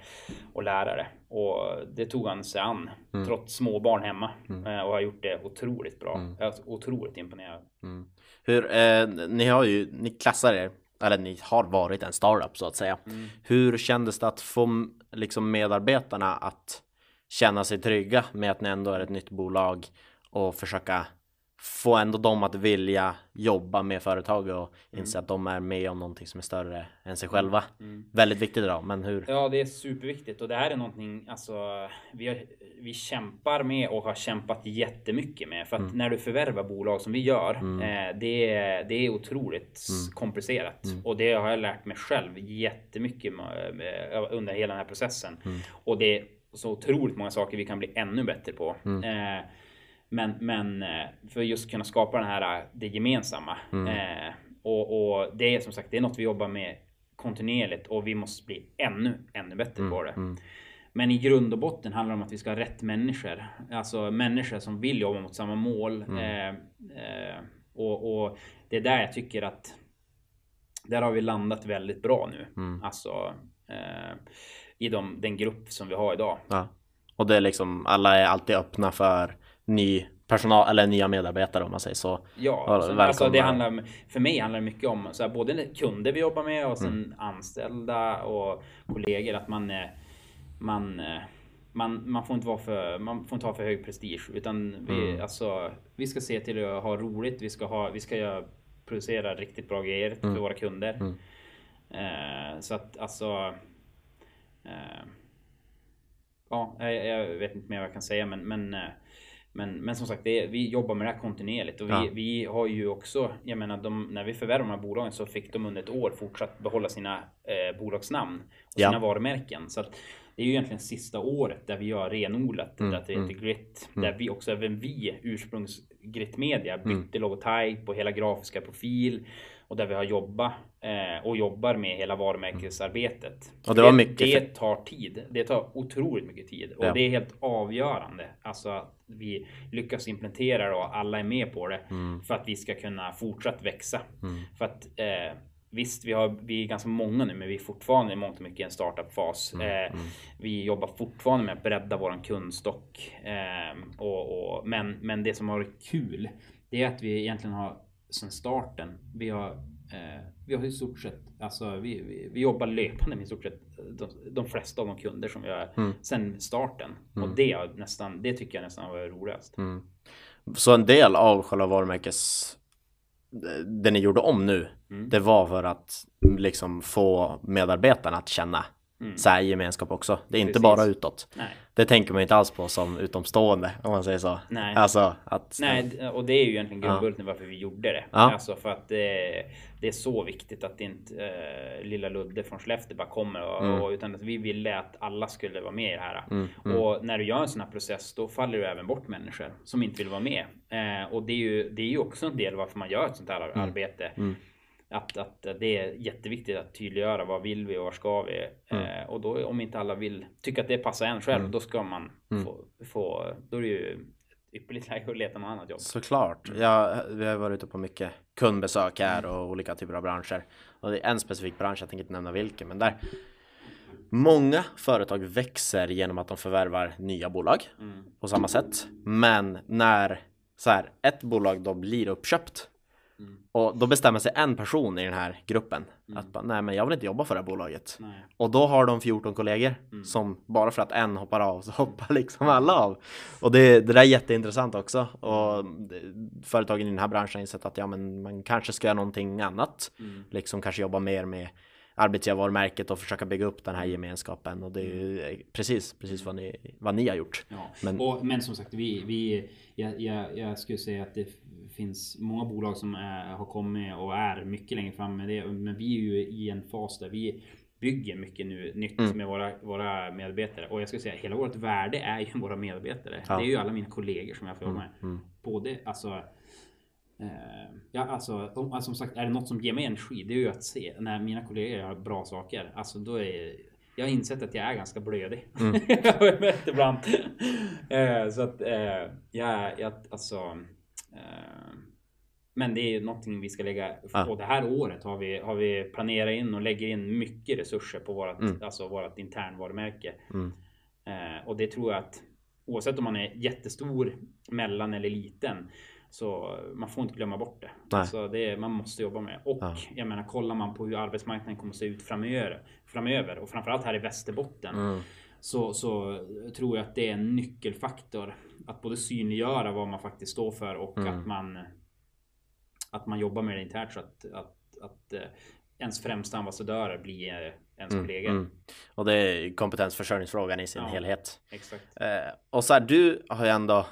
och lära det. Och det tog han sig an Mm. trots småbarn hemma Mm. eh, och har gjort det otroligt bra. Mm. Jag är otroligt imponerad. Mm. Hur, eh, ni har ju, ni klassar er, eller ni har varit en startup så att säga. Hur kändes det att få liksom medarbetarna att känna sig trygga med att ni ändå är ett nytt bolag och försöka få ändå dem att vilja jobba med företag och inse att de är med om någonting som är större än sig själva. Mm. Väldigt viktigt idag, men hur? Ja, det är superviktigt och det här är någonting alltså, vi, har, vi kämpar med och har kämpat jättemycket med. För att när du förvärvar bolag som vi gör, eh, det, är, det är otroligt komplicerat. Och det har jag lärt mig själv jättemycket med, under hela den här processen. Och det är så otroligt många saker vi kan bli ännu bättre på. Eh, men, men eh, för just kunna skapa den här, det gemensamma. Eh, och, och det är som sagt, det är något vi jobbar med kontinuerligt och vi måste bli ännu, ännu bättre på det. Men i grund och botten handlar det om att vi ska ha rätt människor. Alltså människor som vill jobba mot samma mål. Eh, eh, och, och det är där jag tycker att där har vi landat väldigt bra nu. Alltså eh, i de, den grupp som vi har idag. Ja. Och det är liksom, alla är alltid öppna för ny personal eller nya medarbetare om man säger så. Ja, alltså, välkomna. alltså det handlar, om- för mig handlar det mycket om så här, både kunder vi jobbar med och sen Mm. anställda och kollegor. Att man, eh, man, eh, man, man får inte vara för, man får inte ha för hög prestige. Utan vi, Mm. alltså, vi ska se till att ha roligt. Vi ska, ha, vi ska producera riktigt bra grejer Mm. för våra kunder. Eh, så att alltså... Eh, ja, jag, jag vet inte mer vad jag kan säga men, men eh, men, men som sagt, är, vi jobbar med det här kontinuerligt och vi, Ja. vi har ju också, jag menar, de, när vi förvärvade de här bolagen så fick de under ett år fortsatt behålla sina eh, bolagsnamn och Ja. sina varumärken. Så att det är ju egentligen sista året där vi har renodlat Mm, det att det heter Grit. Där vi också, även vi, ursprungs Grit Media, bytte logotyp och hela grafiska profil. Och där vi har jobbat eh, och jobbar med hela varumärkesarbetet. Och det var mycket Det för- tar tid. Det tar otroligt mycket tid. Och Ja. det är helt avgörande. Alltså att vi lyckas implementera det och alla är med på det. Mm. För att vi ska kunna fortsatt växa. För att eh, Visst, vi, har, vi är ganska många nu, men vi är fortfarande i mångt och mycket i en startup-fas. Mm, Eh, vi jobbar fortfarande med att bredda våran kundstock. Eh, och, och, men, men det som har varit kul, det är att vi egentligen har sedan starten, vi har eh, vi har i stort sett, alltså vi, vi, vi jobbar löpande med i stort sett de, de flesta av de kunder som vi har Mm. sedan starten. Och det, nästan, det tycker jag nästan varit roligast. Mm. Så en del av själva varumärkes det ni gjorde om nu, Mm. det var för att liksom få medarbetarna att känna så här gemenskap också. Det är inte Precis. bara utåt. Nej. Det tänker man inte alls på som utomstående om man säger så. Nej. Alltså att Nej, och det är ju egentligen grundbulten varför vi gjorde det. Ja. Alltså för att det, det är så viktigt att inte eh, lilla Ludde från Skellefteå bara kommer och, Mm. och, utan att vi ville att alla skulle vara med i det här. Och när du gör en sån här process då faller du även bort människor som inte vill vara med. Eh, och det är, ju, det är ju också en del varför man gör ett sånt här Mm. arbete. Att, att det är jätteviktigt att tydliggöra vad vill vi och var ska vi? Mm. Eh, och då om inte alla vill tycka att det passar en själv, då ska man Mm. få, få, då är det ju ypperligt läge att leta något annat jobb. Såklart. Ja, vi har varit ute på mycket kundbesök här och olika typer av branscher. Och det är en specifik bransch, jag tänker inte nämna vilken, men där Många företag växer genom att de förvärvar nya bolag på samma sätt. Men när så här, ett bolag då blir uppköpt och då bestämmer sig en person i den här gruppen att bara, nej men jag vill inte jobba för det här bolaget. Nej. Och då har de 14 kollegor som bara för att en hoppar av så hoppar liksom alla av. Och det, det där är jätteintressant också. Och företagen i den här branschen har insett att ja, men man kanske ska göra någonting annat. Liksom kanske jobba mer med arbetsgivarvarumärket och försöka bygga upp den här gemenskapen. Och det är ju precis, precis vad ni, vad ni har gjort. Ja. Men- Och, men som sagt, vi, vi, jag, jag, jag skulle säga att det finns många bolag som är, har kommit och är mycket längre fram med det. Men vi är ju i en fas där vi bygger mycket nu nytt Mm. med våra, våra medarbetare. Och jag skulle säga hela vårt värde är ju våra medarbetare. Ja. Det är ju alla mina kollegor som jag får jobba med. mm. Både alltså Eh, ja, alltså, om, alltså, som sagt, är det något som ger mig energi, det är ju att se när mina kollegor gör bra saker. Alltså, då är jag har insett att jag är ganska blödig. Mm. Jag har märkt ibland. eh, så att eh, jag, jag, alltså. Eh, men det är ju någonting vi ska lägga. Och det här året har vi, har vi planerat in och lägger in mycket resurser på vårat, Mm. alltså vårat internvarumärke. Mm. Eh, och det tror jag att oavsett om man är jättestor, mellan eller liten. Så man får inte glömma bort det. Nej. Alltså det man måste jobba med. Och Ja. jag menar, kollar man på hur arbetsmarknaden kommer att se ut framöver, framöver och framförallt här i Västerbotten. Mm. Så, så tror jag att det är en nyckelfaktor. Att både synliggöra vad man faktiskt står för och Mm. att man att man jobbar med det internt så att, att, att eh, ens främsta ambassadörer blir ens kollegor. Mm. Och det är kompetensförsörjningsfrågan i sin Ja. helhet. Exakt. Eh, och så här, du har ju ändå,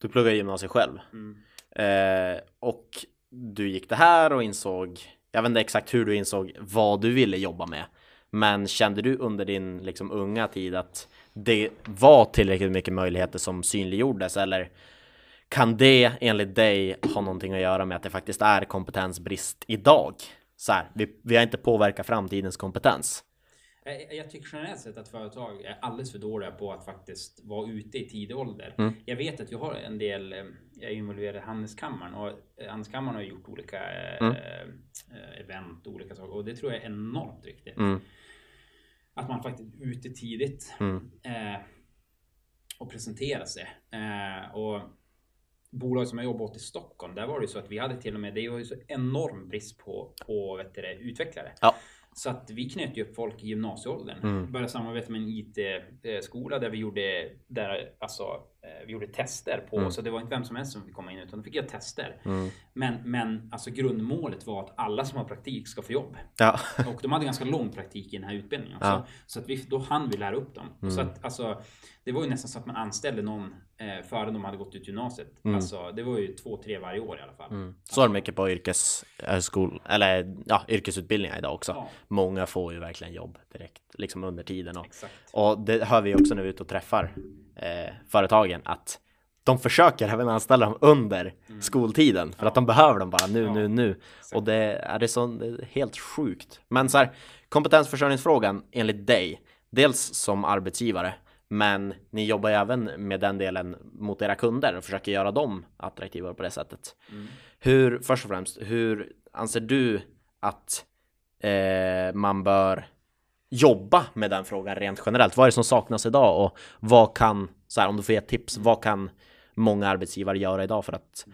du pluggar gymnasiet själv. Mm. Eh, och du gick det här och insåg, jag vet inte exakt hur du insåg vad du ville jobba med. Men kände du under din liksom, unga tid att det var tillräckligt mycket möjligheter som synliggjordes? Eller kan det enligt dig ha någonting att göra med att det faktiskt är kompetensbrist idag? Så här, vi, vi har inte påverkat framtidens kompetens. Jag, jag tycker generellt sett att företag är alldeles för dåliga på att faktiskt vara ute i tidig ålder. Mm. Jag vet att jag har en del, eh, jag är involverad i Handelskammaren och eh, Handelskammaren har gjort olika eh, Mm. eh, event och olika saker och det tror jag är enormt viktigt. Mm. Att man faktiskt är ute tidigt Mm. eh, och presenterar sig. Eh, och bolag som jag jobbar åt i Stockholm, där var det ju så att vi hade till och med, det var ju så enorm brist på, på vet du, utvecklare. Ja. Så att vi knöt ju upp folk i gymnasieåldern. Mm. Började samarbeta med en IT-skola där vi gjorde, där alltså, vi gjorde tester på, Mm. så det var inte vem som helst som fick komma in utan då fick jag tester. Men, men alltså grundmålet var att alla som har praktik ska få jobb. Ja. Och de hade ganska lång praktik i den här utbildningen också. Ja. Mm. Så att vi, då hann vi lära upp dem. Så att alltså, det var ju nästan så att man anställde någon eh, före de hade gått ut gymnasiet. Mm. Alltså, det var ju två, tre varje år i alla fall. Så är det mycket på yrkeshögskol eller ja, yrkesutbildningar idag också. Ja. Många får ju verkligen jobb direkt liksom under tiden och, Exakt. och det hör vi också när vi är ute och träffar eh, företagen att de försöker även anställa dem under skoltiden för att de behöver dem bara nu, Mm. Ja. nu, nu. Och det är, det, så, det är helt sjukt. Men så här, kompetensförsörjningsfrågan enligt dig, dels som arbetsgivare, men ni jobbar ju även med den delen mot era kunder och försöker göra dem attraktiva på det sättet. Mm. Hur, först och främst, hur anser du att eh, man bör jobba med den frågan rent generellt? Vad är det som saknas idag och vad kan, så här, om du får ge tips, vad kan många arbetsgivare göra idag för att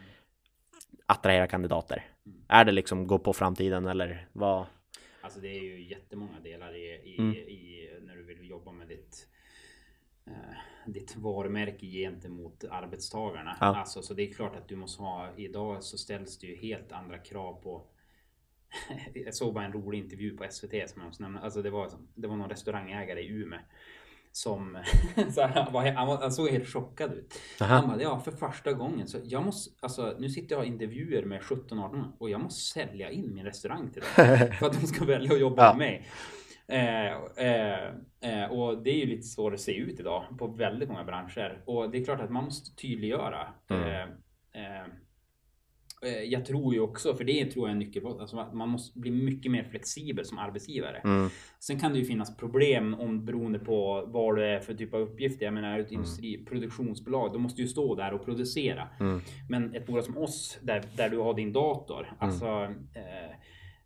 attrahera kandidater? Är det liksom gå på framtiden eller vad? Alltså det är ju jättemånga delar i, i, Mm. i när du vill jobba med ditt eh, ditt varumärke gentemot arbetstagarna. Ja. Alltså, så det är klart att du måste ha, idag så ställs det ju helt andra krav på Jag såg bara en rolig intervju på SVT som jag måste nämna. Alltså det var, det var någon restaurangägare i Umeå som så här, han, var, han, var, han såg helt chockad ut. Aha. Han bara, ja för första gången så jag måste, alltså nu sitter jag och intervjuer med 17-18 och jag måste sälja in min restaurang till dem. för att de ska välja att jobba Ja. med mig. Eh, eh, eh, och det är ju lite så det ser ut idag på väldigt många branscher. Och det är klart att man måste tydliggöra. Mm. Eh, jag tror ju också, för det tror jag är en nyckel, alltså att man måste bli mycket mer flexibel som arbetsgivare. Mm. Sen kan det ju finnas problem om beroende på vad det är för typ av uppgifter. Jag menar, ett industri, produktionsbolag, då måste ju stå där och producera. Mm. Men ett bolag som oss, där, där du har din dator, alltså eh,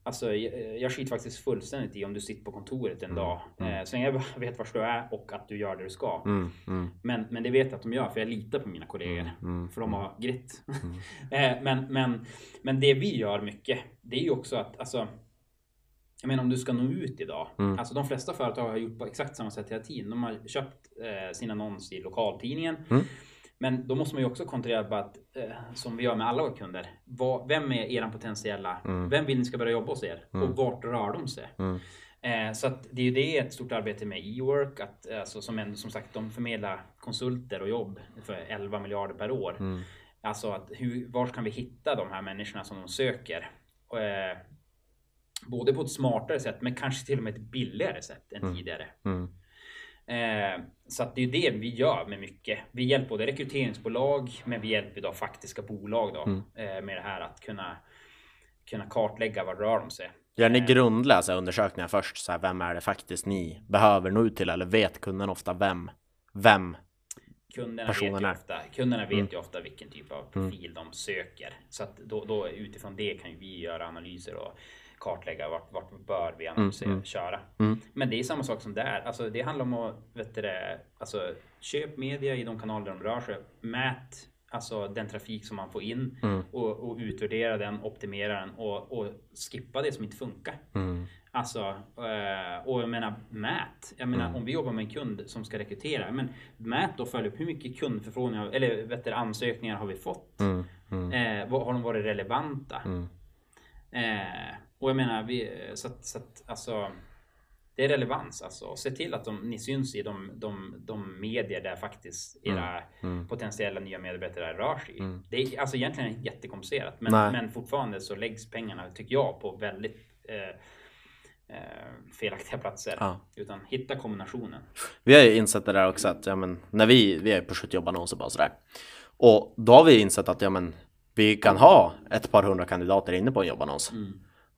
Alltså jag, skiter faktiskt fullständigt i om du sitter på kontoret en dag. Eh, så länge jag vet var du är och att du gör det du ska. Mm. Mm. Men, men det vet jag att de gör för jag litar på mina kollegor. Mm. För de har grit. eh, men, men, men det vi gör mycket, det är ju också att alltså, jag menar om du ska nå ut idag. Mm. Alltså de flesta företag har gjort på exakt samma sätt hela tiden. De har köpt eh, sin annons i lokaltidningen. Mm. Men då måste man ju också kontrollera på att, eh, som vi gör med alla våra kunder. Vad, vem är eran potentiella? Vem vill ni ska börja jobba hos er? Och vart rör de sig? Mm. Eh, så att det är ju det ett stort arbete med e-work. Att, alltså, som, en, som sagt, de förmedlar konsulter och jobb för 11 miljarder per år. Mm. Alltså att hur, var kan vi hitta de här människorna som de söker? Eh, både på ett smartare sätt men kanske till och med ett billigare sätt än tidigare. Mm. Eh, så att det är det vi gör med mycket. Vi hjälper både rekryteringsbolag men vi hjälper idag faktiska bolag då, eh, med det här att kunna, kunna kartlägga vad rör de sig. Gör ni grundlösa undersökningar först? Så här, vem är det faktiskt ni behöver nå ut till? Eller vet kunden ofta vem, vem Kunderna Personen vet, ju är. ofta, kunderna vet ju ofta vilken typ av profil de söker. Så att då, då utifrån det kan ju vi göra analyser och kartlägga vart, vart bör vi analysera, köra. Men det är samma sak som där. Alltså det handlar om att vet du, det, alltså, köp media i de kanaler de rör sig. Mät alltså den trafik som man får in och, och utvärdera den, optimera den och, och skippa det som inte funkar. Alltså, eh, och jag menar mät. Jag menar om vi jobbar med en kund som ska rekrytera. Men mät och följ upp hur mycket kundförfrågningar eller vet du, ansökningar har vi fått? Eh, vad- har de varit relevanta? Eh, och jag menar, vi, så att, så att alltså det är relevans alltså. Se till att de, ni syns i de, de, de medier där faktiskt era potentiella nya medarbetare rör sig i. Det är alltså egentligen jättekomplicerat. Men, Nej. men fortfarande så läggs pengarna, tycker jag, på väldigt eh, eh, felaktiga platser. Ja. Utan hitta kombinationen. Vi har ju insett det där också att ja, men, när vi, vi är på 70 jobbannonser bara sådär. Och då har vi insett att ja, men, vi kan ha ett par hundra kandidater inne på en jobbannons.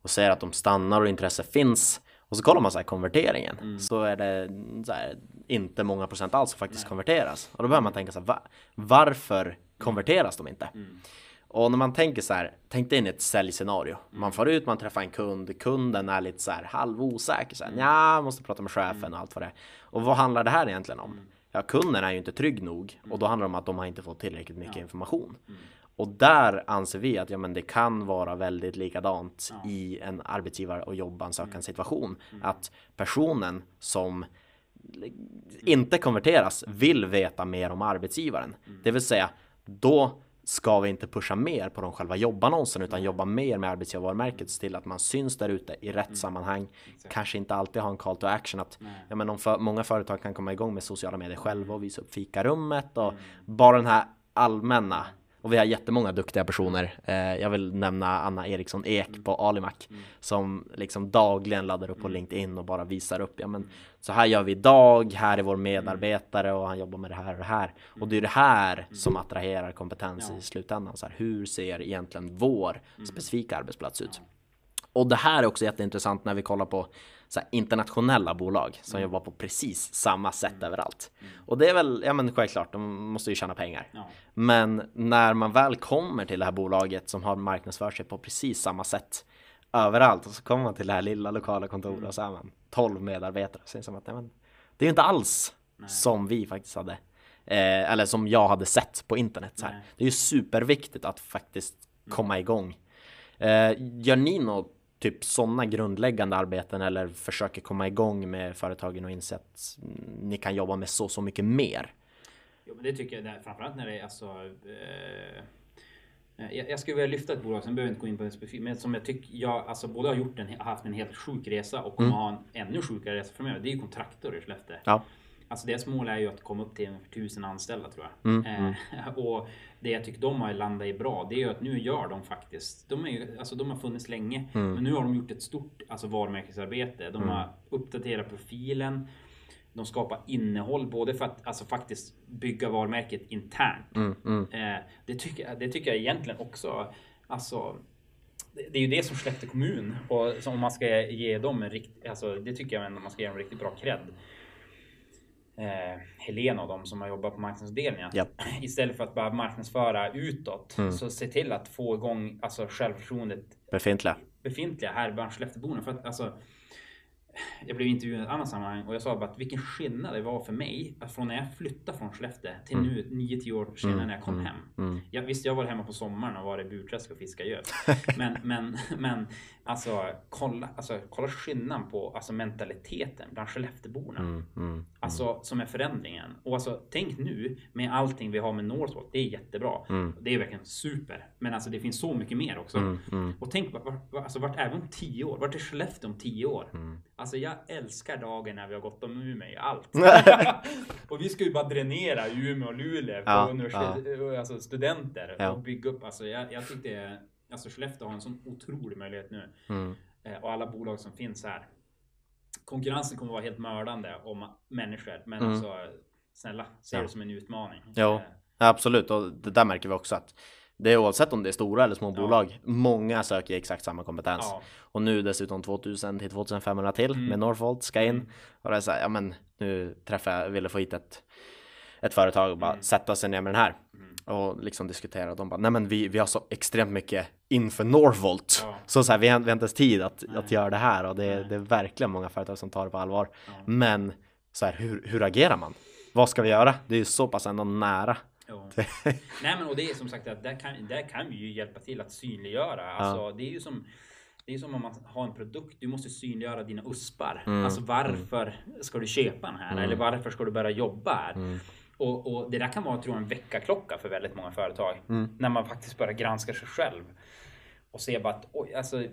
Och ser att de stannar och intresse finns. Och så kollar man så här konverteringen. Så är det så här, inte många procent alls som faktiskt konverteras. Och då börjar man tänka så här, va, varför konverteras de inte? Och när man tänker så här, tänk dig in ett säljscenario. Man får ut, man träffar en kund, kunden är lite så här halvosäker. Så här, Nja, måste prata med chefen och allt vad det är. Och vad handlar det här egentligen om? Ja, kunden är ju inte trygg nog och då handlar det om att de har inte fått tillräckligt mycket information. Och där anser vi att ja, men det kan vara väldigt likadant i en arbetsgivare och jobbansökan situation. Att personen som inte konverteras vill veta mer om arbetsgivaren. Det vill säga, då ska vi inte pusha mer på de själva jobbannonsen utan jobba mer med arbetsgivarvarumärket se till att man syns där ute i rätt sammanhang. Kanske inte alltid ha en call to action att ja, men om för, många företag kan komma igång med sociala medier själva och visa upp fikarummet och bara den här allmänna och vi har jättemånga duktiga personer. Eh, jag vill nämna Anna Eriksson Ek på Alimac som liksom dagligen laddar upp på LinkedIn och bara visar upp. Ja, men så här gör vi idag. Här är vår medarbetare och han jobbar med det här och det här. Och det är det här som attraherar kompetens i slutändan. Så här, hur ser egentligen vår specifika arbetsplats ut? Och det här är också jätteintressant när vi kollar på internationella bolag som Mm. jobbar på precis samma sätt överallt. Och det är väl, ja men självklart, de måste ju tjäna pengar. Ja. Men när man väl kommer till det här bolaget som har marknadsfört sig på precis samma sätt överallt och så kommer man till det här lilla lokala kontoret och så är man 12 medarbetare. Så det som att, nej, men, det är ju inte alls som vi faktiskt hade, eh, eller som jag hade sett på internet. Så här. Nej. Det är ju superviktigt att faktiskt komma igång. Eh, gör ni något typ sådana grundläggande arbeten eller försöker komma igång med företagen och inse att mm, ni kan jobba med så, så mycket mer? Jo, men det tycker jag, det, framförallt när det är alltså... Eh, jag, skulle vilja lyfta ett bolag, sen behöver jag inte gå in på det specifikt, men som jag tycker, jag alltså både har gjort en, haft en helt sjuk resa och kommer ha en ännu sjukare resa framöver. Det är ju Kontraktor i Skellefteå. Ja. Alltså deras mål är ju att komma upp till tusen anställda tror jag. eh, och det jag tycker de har landat i bra, det är ju att nu gör de faktiskt, de, är ju, alltså de har funnits länge, men nu har de gjort ett stort alltså, varumärkesarbete. De har uppdaterat profilen, de skapar innehåll både för att alltså, faktiskt bygga varumärket internt. Eh, det, tycker det tycker jag egentligen också, alltså det det är ju det som Skellefteå kommun och som om man ska ge dem en riktig, alltså det tycker jag ändå man ska ge dem riktigt bra cred. Eh, Helena och de som har jobbat på marknadsavdelningen. Japp. Istället för att bara marknadsföra utåt så se till att få igång alltså självförtroendet Befintliga. befintliga här bland Skellefteåborna. För att alltså, jag blev intervjuad i ett annat sammanhang och jag sa bara att vilken skillnad det var för mig att från när jag flyttade från Skellefteå till nu 9-10 år senare när jag kom hem. Jag, visst, jag var hemma på sommaren och var i Burträsk och fiskade gös. men, men, men alltså kolla, alltså kolla skillnaden på alltså, mentaliteten bland Skellefteåborna. Mm, Alltså som är förändringen. Och alltså tänk nu med allting vi har med Northvolt. Det är jättebra. Det är verkligen super. Men alltså det finns så mycket mer också. Och tänk vart, alltså, vart är vi om tio år? Vart är Skellefteå om tio år? Alltså jag älskar dagen när vi har gått om Umeå i allt. och vi ska ju bara dränera Umeå och Luleå på Ja, universitet, alltså studenter Ja. och bygga upp. Alltså jag, jag tyckte alltså Skellefteå har en sån otrolig möjlighet nu. Mm. Eh, och alla bolag som finns här. Konkurrensen kommer vara helt mördande om människor. Men Mm. alltså snälla, se Ja. det som en utmaning. Eh, absolut. Och det där märker vi också att det är oavsett om det är stora eller små Ja. bolag. Många söker exakt samma kompetens. Ja. Och nu dessutom 2000 till 2500 till Mm. med Northvolt ska in. Och det är så här, ja men nu träffade jag, ville få hit ett, ett företag och bara Mm. sätta sig ner med den här. Och liksom diskutera och de bara, nej men vi, vi har så extremt mycket inför Northvolt. Ja. Så, så här, vi har inte ens tid att, Nej. att göra det här och det, det är verkligen många företag som tar det på allvar. Ja. Men så här, hur, hur agerar man? Vad ska vi göra? Det är ju så pass ändå nära. Nej men och det är som sagt att där kan, där kan vi ju hjälpa till att synliggöra. Alltså, det är ju som det är som om man har en produkt, du måste synliggöra dina uspar. Mm. Alltså varför ska du köpa den här? Eller varför ska du börja jobba här? Mm. Och, och det där kan vara tror jag, en väckarklocka för väldigt många företag. Mm. När man faktiskt börjar granska sig själv. Och se bara att, oj, alltså,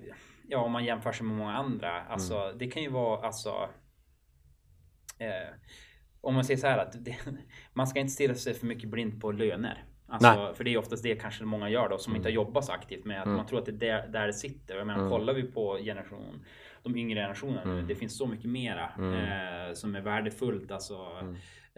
ja om man jämför sig med många andra. Alltså Mm. det kan ju vara, alltså. Eh, om man säger så här att det, man ska inte stirra sig för mycket blind på löner. Alltså, för det är oftast det kanske många gör då som inte har jobbat så aktivt med att man tror att det är där, där det sitter. Jag menar, kollar vi på generation, de yngre generationerna nu, det finns så mycket mera eh, som är värdefullt alltså,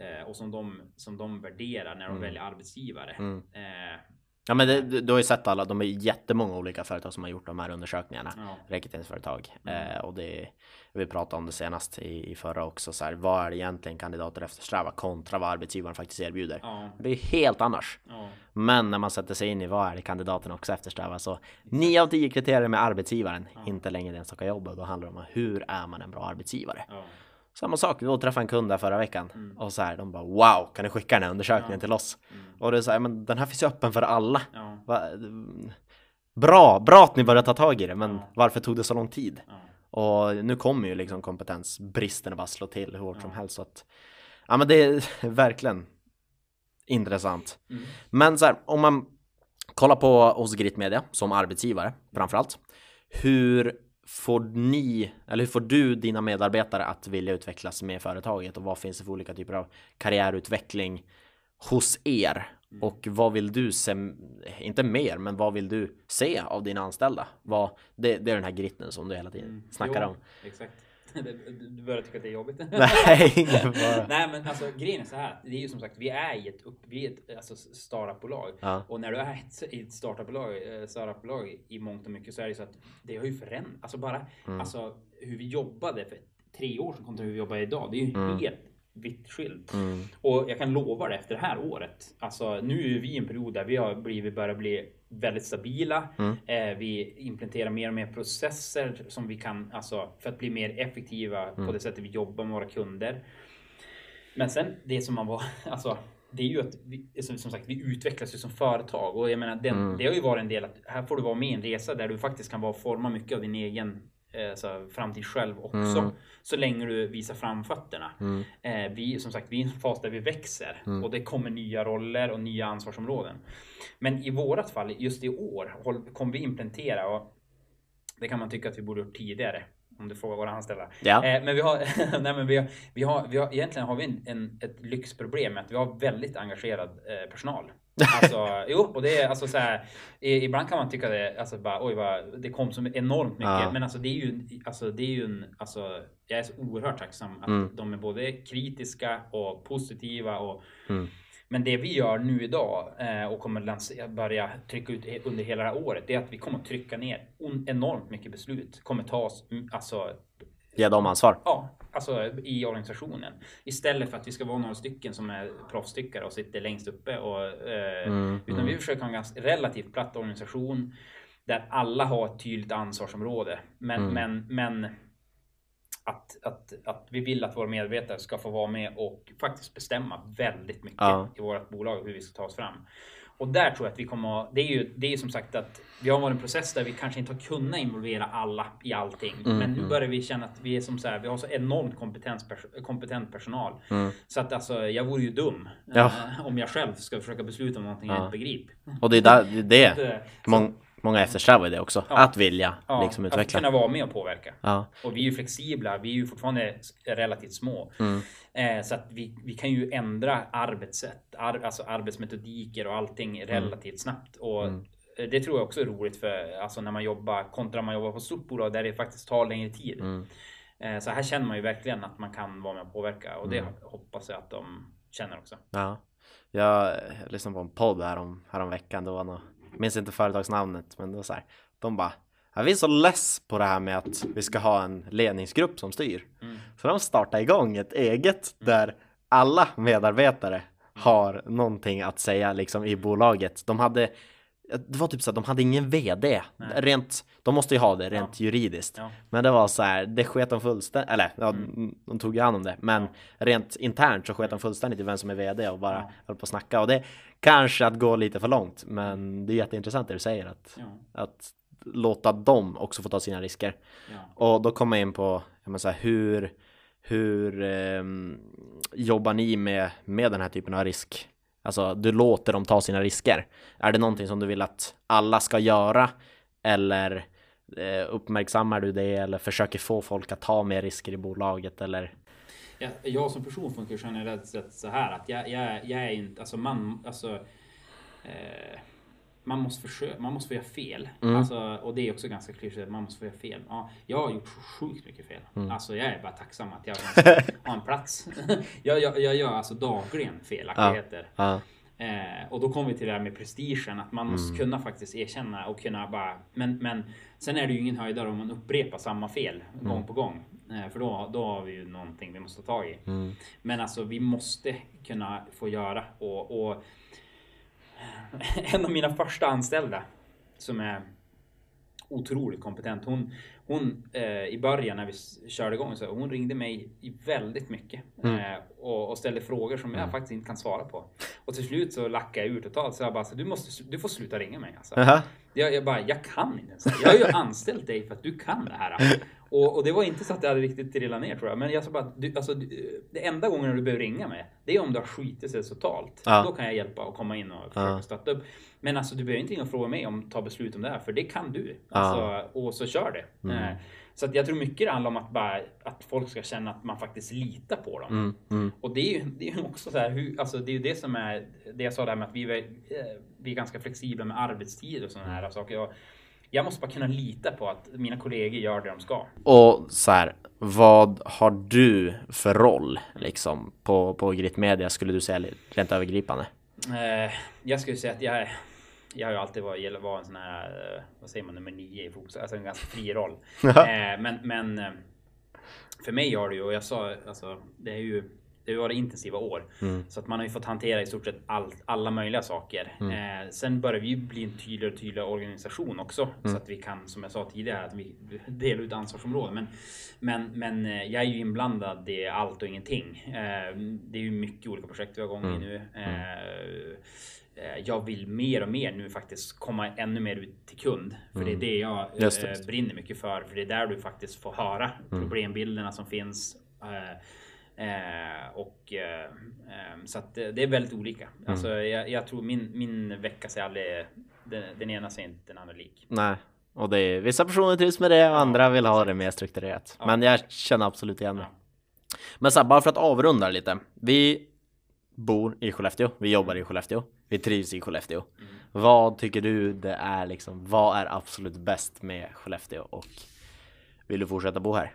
eh, och som de, som de värderar när de väljer arbetsgivare. Eh, Ja men det, du, har ju sett alla, de är jättemånga olika företag som har gjort de här undersökningarna. ja. Rekryteringsföretag. Eh, och det, vi pratade om det senast i, i förra också. Så här, vad är det egentligen kandidater eftersträvar kontra vad arbetsgivaren faktiskt erbjuder? Ja, Det är helt annars. ja, Men när man sätter sig in i vad är det kandidaten också eftersträvar så 9 av 10 kriterier med arbetsgivaren, inte längre det enstaka jobbet. Då handlar det om hur är man en bra arbetsgivare? Ja. Samma sak, vi träffade en kund där förra veckan och så här, de bara wow, kan du skicka den här undersökningen till oss? Och det är så här, men den här finns ju öppen för alla. ja. Va? Bra, bra att ni börjar ta tag i det, men Ja. varför tog det så lång tid? Ja. Och nu kommer ju liksom kompetensbristen att bara slå till hur hårt ja. som helst. Så att, ja men det är verkligen intressant. Mm. Men så här, om man kollar på oss Grit Media som arbetsgivare framförallt. Hur får ni, eller hur får du dina medarbetare att vilja utvecklas med företaget och vad finns det för olika typer av karriärutveckling hos er? Mm. Och vad vill du se, inte mer, men vad vill du se av dina anställda? Vad, det, det är den här gritten som du hela tiden mm. snackar jo, om. Exakt. Du börjar tycka att det är jobbigt? Nej, bara. Nej, men alltså grejen är så här. Det är ju som sagt, vi är i ett, upp, vi är ett alltså, startupbolag ja. och när du är ett, ett startupbolag, eh, startupbolag i mångt och mycket så är det så att det har ju förändrats. Alltså bara mm. alltså hur vi jobbade för tre år sedan kontra hur vi jobbar idag. Det är ju mm. helt vitt skilt. Mm. Och jag kan lova det efter det här året. Alltså nu är vi i en period där vi har blivit, börjar bli väldigt stabila. Mm. Eh, vi implementerar mer och mer processer som vi kan, alltså för att bli mer effektiva mm. på det sättet vi jobbar med våra kunder. Men sen det som man var, alltså det är ju att vi, som, sagt, vi utvecklas ju som företag och jag menar, den, mm. det har ju varit en del att här får du vara med i en resa där du faktiskt kan vara forma mycket av din egen eh, så framtid själv också. Mm. Så länge du visar framfötterna. Mm. Eh, vi som sagt, vi är i en fas där vi växer mm. och det kommer nya roller och nya ansvarsområden. Men i vårat fall, just i år, kommer vi implementera och det kan man tycka att vi borde gjort tidigare om du frågar våra anställda. Ja. Eh, men vi har, nej, men vi har, vi har, vi har, egentligen har vi en, en, ett lyxproblem med att vi har väldigt engagerad eh, personal. Alltså, jo, och det är alltså så här, Ibland kan man tycka det, alltså bara, oj vad, det kom så enormt mycket. Ja. Men alltså det är ju, alltså det är ju en, alltså jag är så oerhört tacksam att mm. de är både kritiska och positiva och mm. Men det vi gör nu idag eh, och kommer börja trycka ut under hela det här året, det är att vi kommer att trycka ner enormt mycket beslut. Kommer tas, mm, alltså Ge dem ansvar? Ja, alltså i organisationen. Istället för att vi ska vara några stycken som är proffstyckare och sitter längst uppe. Och, eh, mm, utan mm. vi försöker ha en ganska relativt platt organisation där alla har ett tydligt ansvarsområde. Men, mm. men, men att, att, att vi vill att våra medarbetare ska få vara med och faktiskt bestämma väldigt mycket ja. i vårt bolag hur vi ska ta oss fram. Och där tror jag att vi kommer att, det är ju det är som sagt att vi har varit en process där vi kanske inte har kunnat involvera alla i allting. Mm, men nu mm. börjar vi känna att vi är som så här, vi har så enormt kompetens, kompetent personal. Mm. Så att alltså, jag vore ju dum ja. äh, om jag själv ska försöka besluta om någonting ja. jag inte begriper. Och det är där, det. är det. Mång, många eftersträvar det också. Ja. Att vilja ja, liksom utveckla. Att kunna vara med och påverka. Ja. Och vi är ju flexibla. Vi är ju fortfarande relativt små. Mm. Eh, så att vi, vi kan ju ändra arbetssätt, ar, alltså arbetsmetodiker och allting mm. relativt snabbt. Och mm. Det tror jag också är roligt för alltså när man jobbar kontra man jobbar på stort bolag där det faktiskt tar längre tid. Mm. Eh, så här känner man ju verkligen att man kan vara med och påverka och det mm. hoppas jag att de känner också. Ja, jag lyssnade på en podd här om, här om veckan. Det var något minns inte företagsnamnet, men det var så här. De bara, vi är så less på det här med att vi ska ha en ledningsgrupp som styr. Mm. Så de startade igång ett eget mm. där alla medarbetare har någonting att säga liksom i bolaget. De hade det var typ så att de hade ingen VD. Rent, de måste ju ha det rent ja. juridiskt. Ja. Men det var så här, det sket de fullständigt, eller ja, mm. de tog ju hand om det. Men rent internt så sket de fullständigt i vem som är VD och bara ja. höll på att snacka. Och det kanske att gå lite för långt. Men det är jätteintressant det du säger att, att låta dem också få ta sina risker. Och då kommer jag in på, jag menar, hur hur eh, jobbar ni med, med den här typen av risk? Alltså, du låter dem ta sina risker. Är det någonting som du vill att alla ska göra? Eller eh, uppmärksammar du det? Eller försöker få folk att ta mer risker i bolaget? Eller? Jag, jag som person funkar generellt sett så här att jag, jag, jag är inte, alltså man, alltså eh, man måste försöka, man måste få göra fel. Mm. Alltså, och det är också ganska klyschigt, man måste få göra fel. Ja, jag har gjort sjukt mycket fel. Mm. Alltså jag är bara tacksam att jag har en plats. jag, jag, jag gör alltså dagligen felaktigheter. Ja. Ja. Eh, och då kommer vi till det här med prestigen, att man måste mm. kunna faktiskt erkänna och kunna bara... Men, men sen är det ju ingen höjdare om man upprepar samma fel gång mm. på gång. Eh, för då, då har vi ju någonting vi måste ta tag i. Mm. Men alltså vi måste kunna få göra och, och en av mina första anställda som är otroligt kompetent. Hon, hon eh, i början när vi körde igång så hon ringde mig väldigt mycket mm. eh, och, och, ställde frågor som jag mm. faktiskt inte kan svara på. Och till slut så lackade jag ur totalt så jag bara så, du måste, du får sluta ringa mig alltså. Uh -huh. jag, jag bara, jag kan inte ens. Jag har ju anställt dig för att du kan det här. Och, och, det var inte så att det hade riktigt trillat ner tror jag. Men jag sa bara, du, alltså, du, det enda gången du behöver ringa mig, det är om du har skitit sig totalt. Ja. Då kan jag hjälpa och komma in och försöka ja. stötta upp. Men alltså du behöver inte ringa och fråga mig om ta beslut om det här, för det kan du. Alltså, ja. Och så kör det. Mm. Eh, så att jag tror mycket det handlar om att, bara, att folk ska känna att man faktiskt litar på dem. Mm, mm. Och det är ju det är också så här, hur, alltså det är ju det som är det jag sa där med att vi är, eh, vi är ganska flexibla med arbetstid och sådana här saker. Jag, jag måste bara kunna lita på att mina kollegor gör det de ska. Och så här, vad har du för roll liksom på, på Grit Media skulle du säga rent övergripande? Eh, jag skulle säga att jag är jag har ju alltid varit, var en sån här, eh, vad säger man, nummer nio i fokus, alltså en ganska fri roll. eh, men, men eh, för mig har det ju, och jag sa, alltså det är ju det varit intensiva år. Mm. Så att man har ju fått hantera i stort sett all, alla möjliga saker. Mm. Eh, sen börjar vi bli en tydligare och tydligare organisation också. Mm. Så att vi kan, som jag sa tidigare, att vi delar ut ansvarsområden. Men, men, men eh, jag är ju inblandad i allt och ingenting. Eh, det är ju mycket olika projekt vi har igång i mm. nu. Mm. Eh, Eh, jag vill mer och mer nu faktiskt komma ännu mer ut till kund. För mm. det är det jag just, just. Eh, brinner mycket för. För det är där du faktiskt får höra mm. problembilderna som finns. Eh, och så att det är väldigt olika. Mm. Alltså jag, jag, tror min, min vecka ser aldrig, den, den ena ser inte den andra lik. Nej, och det är vissa personer trivs med det och andra vill ha det mer strukturerat. Ja. Men jag känner absolut igen det. Ja. Men så här, bara för att avrunda lite. Vi bor i Skellefteå, vi jobbar i Skellefteå, vi trivs i Skellefteå. Mm. Vad tycker du det är liksom, vad är absolut bäst med Skellefteå och vill du fortsätta bo här?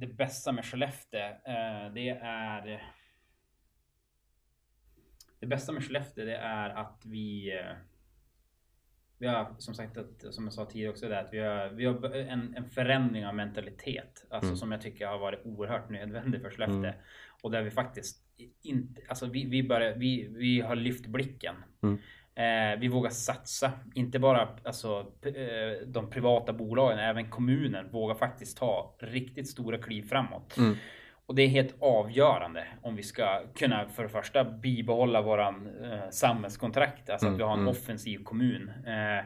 Det bästa med Skellefteå, eh, det är det bästa med Skellefteå det är att vi eh, vi har som sagt, att, som jag sa tidigare också, det att vi har, vi har en, en förändring av mentalitet. Alltså mm. som jag tycker har varit oerhört nödvändig för Skellefteå. Mm. Och där vi faktiskt inte, alltså vi, vi, börjar, vi, vi har lyft blicken. Mm. Eh, vi vågar satsa, inte bara alltså, eh, de privata bolagen, även kommunen vågar faktiskt ta riktigt stora kliv framåt. Mm. Och det är helt avgörande om vi ska kunna för det första bibehålla våran eh, samhällskontrakt, alltså mm. att vi har en mm. offensiv kommun. Eh,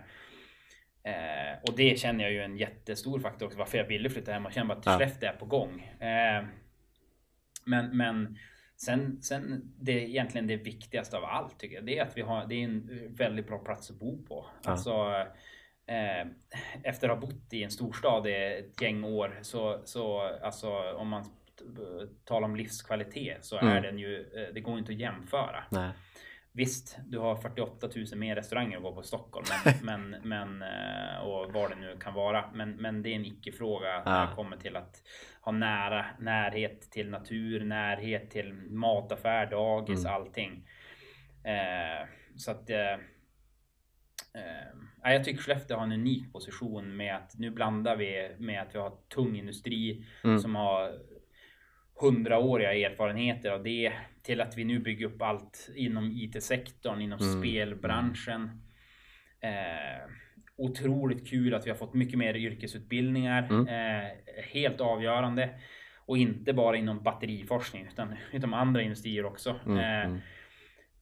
eh, och det känner jag ju en jättestor faktor också varför jag ville flytta hem och känner bara att Skellefteå är på gång. Eh, men, men Sen, sen det är egentligen det viktigaste av allt tycker jag. Det är att vi har, det är en väldigt bra plats att bo på. Ja. Alltså, eh, efter att ha bott i en storstad i ett gäng år så, så alltså om man talar om livskvalitet så mm. är den ju, eh, det går inte att jämföra. Nej. Visst, du har 48 000 mer restauranger att gå på i Stockholm, men, men, men, eh, och vad det nu kan vara. Men, men det är en icke-fråga ja. när det kommer till att ha nära, närhet till natur, närhet till mataffär, dagis, mm. allting. Eh, så att eh, eh, jag tycker Skellefteå har en unik position med att nu blandar vi med att vi har tung industri mm. som har hundraåriga erfarenheter av det till att vi nu bygger upp allt inom IT-sektorn, inom mm. spelbranschen. Eh, otroligt kul att vi har fått mycket mer yrkesutbildningar. Mm. Eh, helt avgörande. Och inte bara inom batteriforskning utan utan andra industrier också. Mm. Eh, mm.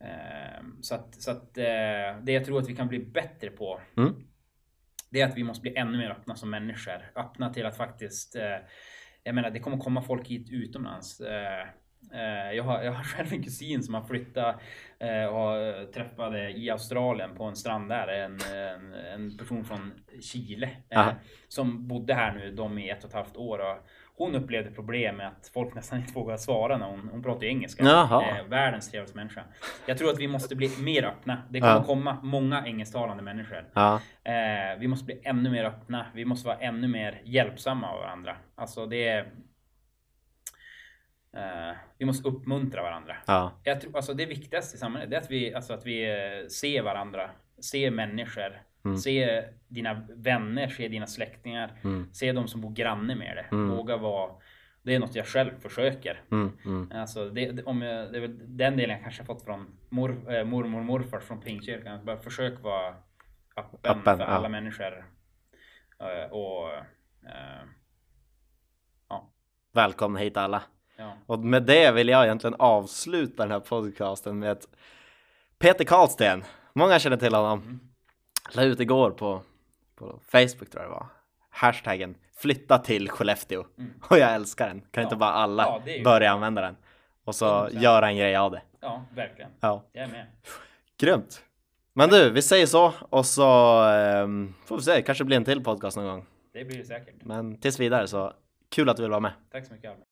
eh, så att, så att eh, det jag tror att vi kan bli bättre på mm. Det är att vi måste bli ännu mer öppna som människor. Öppna till att faktiskt eh, Jag menar det kommer komma folk hit utomlands. Eh, jag har, jag har själv en kusin som har flyttat eh, och träffade i Australien på en strand där en, en, en person från Chile eh, som bodde här nu de i ett och ett halvt år. Och hon upplevde problem med att folk nästan inte vågade svara när hon, hon pratar engelska. Eh, världens trevligaste människa. Jag tror att vi måste bli mer öppna. Det kommer ja. komma många engelsktalande människor. Ja. Eh, vi måste bli ännu mer öppna. Vi måste vara ännu mer hjälpsamma av varandra. Alltså det är Uh, vi måste uppmuntra varandra. Ja. Jag tror, alltså det viktigaste i samhället är att vi, alltså att vi uh, ser varandra, ser människor, mm. ser dina vänner, ser dina släktingar, mm. ser de som bor granne med dig. Mm. Våga vara det är något jag själv försöker. Mm, mm. Alltså det, om jag, det är den delen jag kanske fått från mor, äh, mormor och morfar från Pingstkyrkan. Bara försök vara öppen, öppen för alla människor. Uh, och ja. Välkomna hit alla. Ja. Och med det vill jag egentligen avsluta den här podcasten med att Peter Karlsten, många känner till honom, mm. la ut igår på, på Facebook tror jag det var. hashtaggen flytta till Skellefteå. Och jag älskar den. Kan inte bara alla Mm. Ja, ju- börja använda den? Och så 100%. göra en grej av det. Ja, verkligen. Ja, Jag är med. grymt. Men du, vi säger så och så ehm, får vi se, kanske blir en till podcast någon gång. Det blir det säkert. Men tills vidare så kul att du vill vara med. Tack så mycket Albin.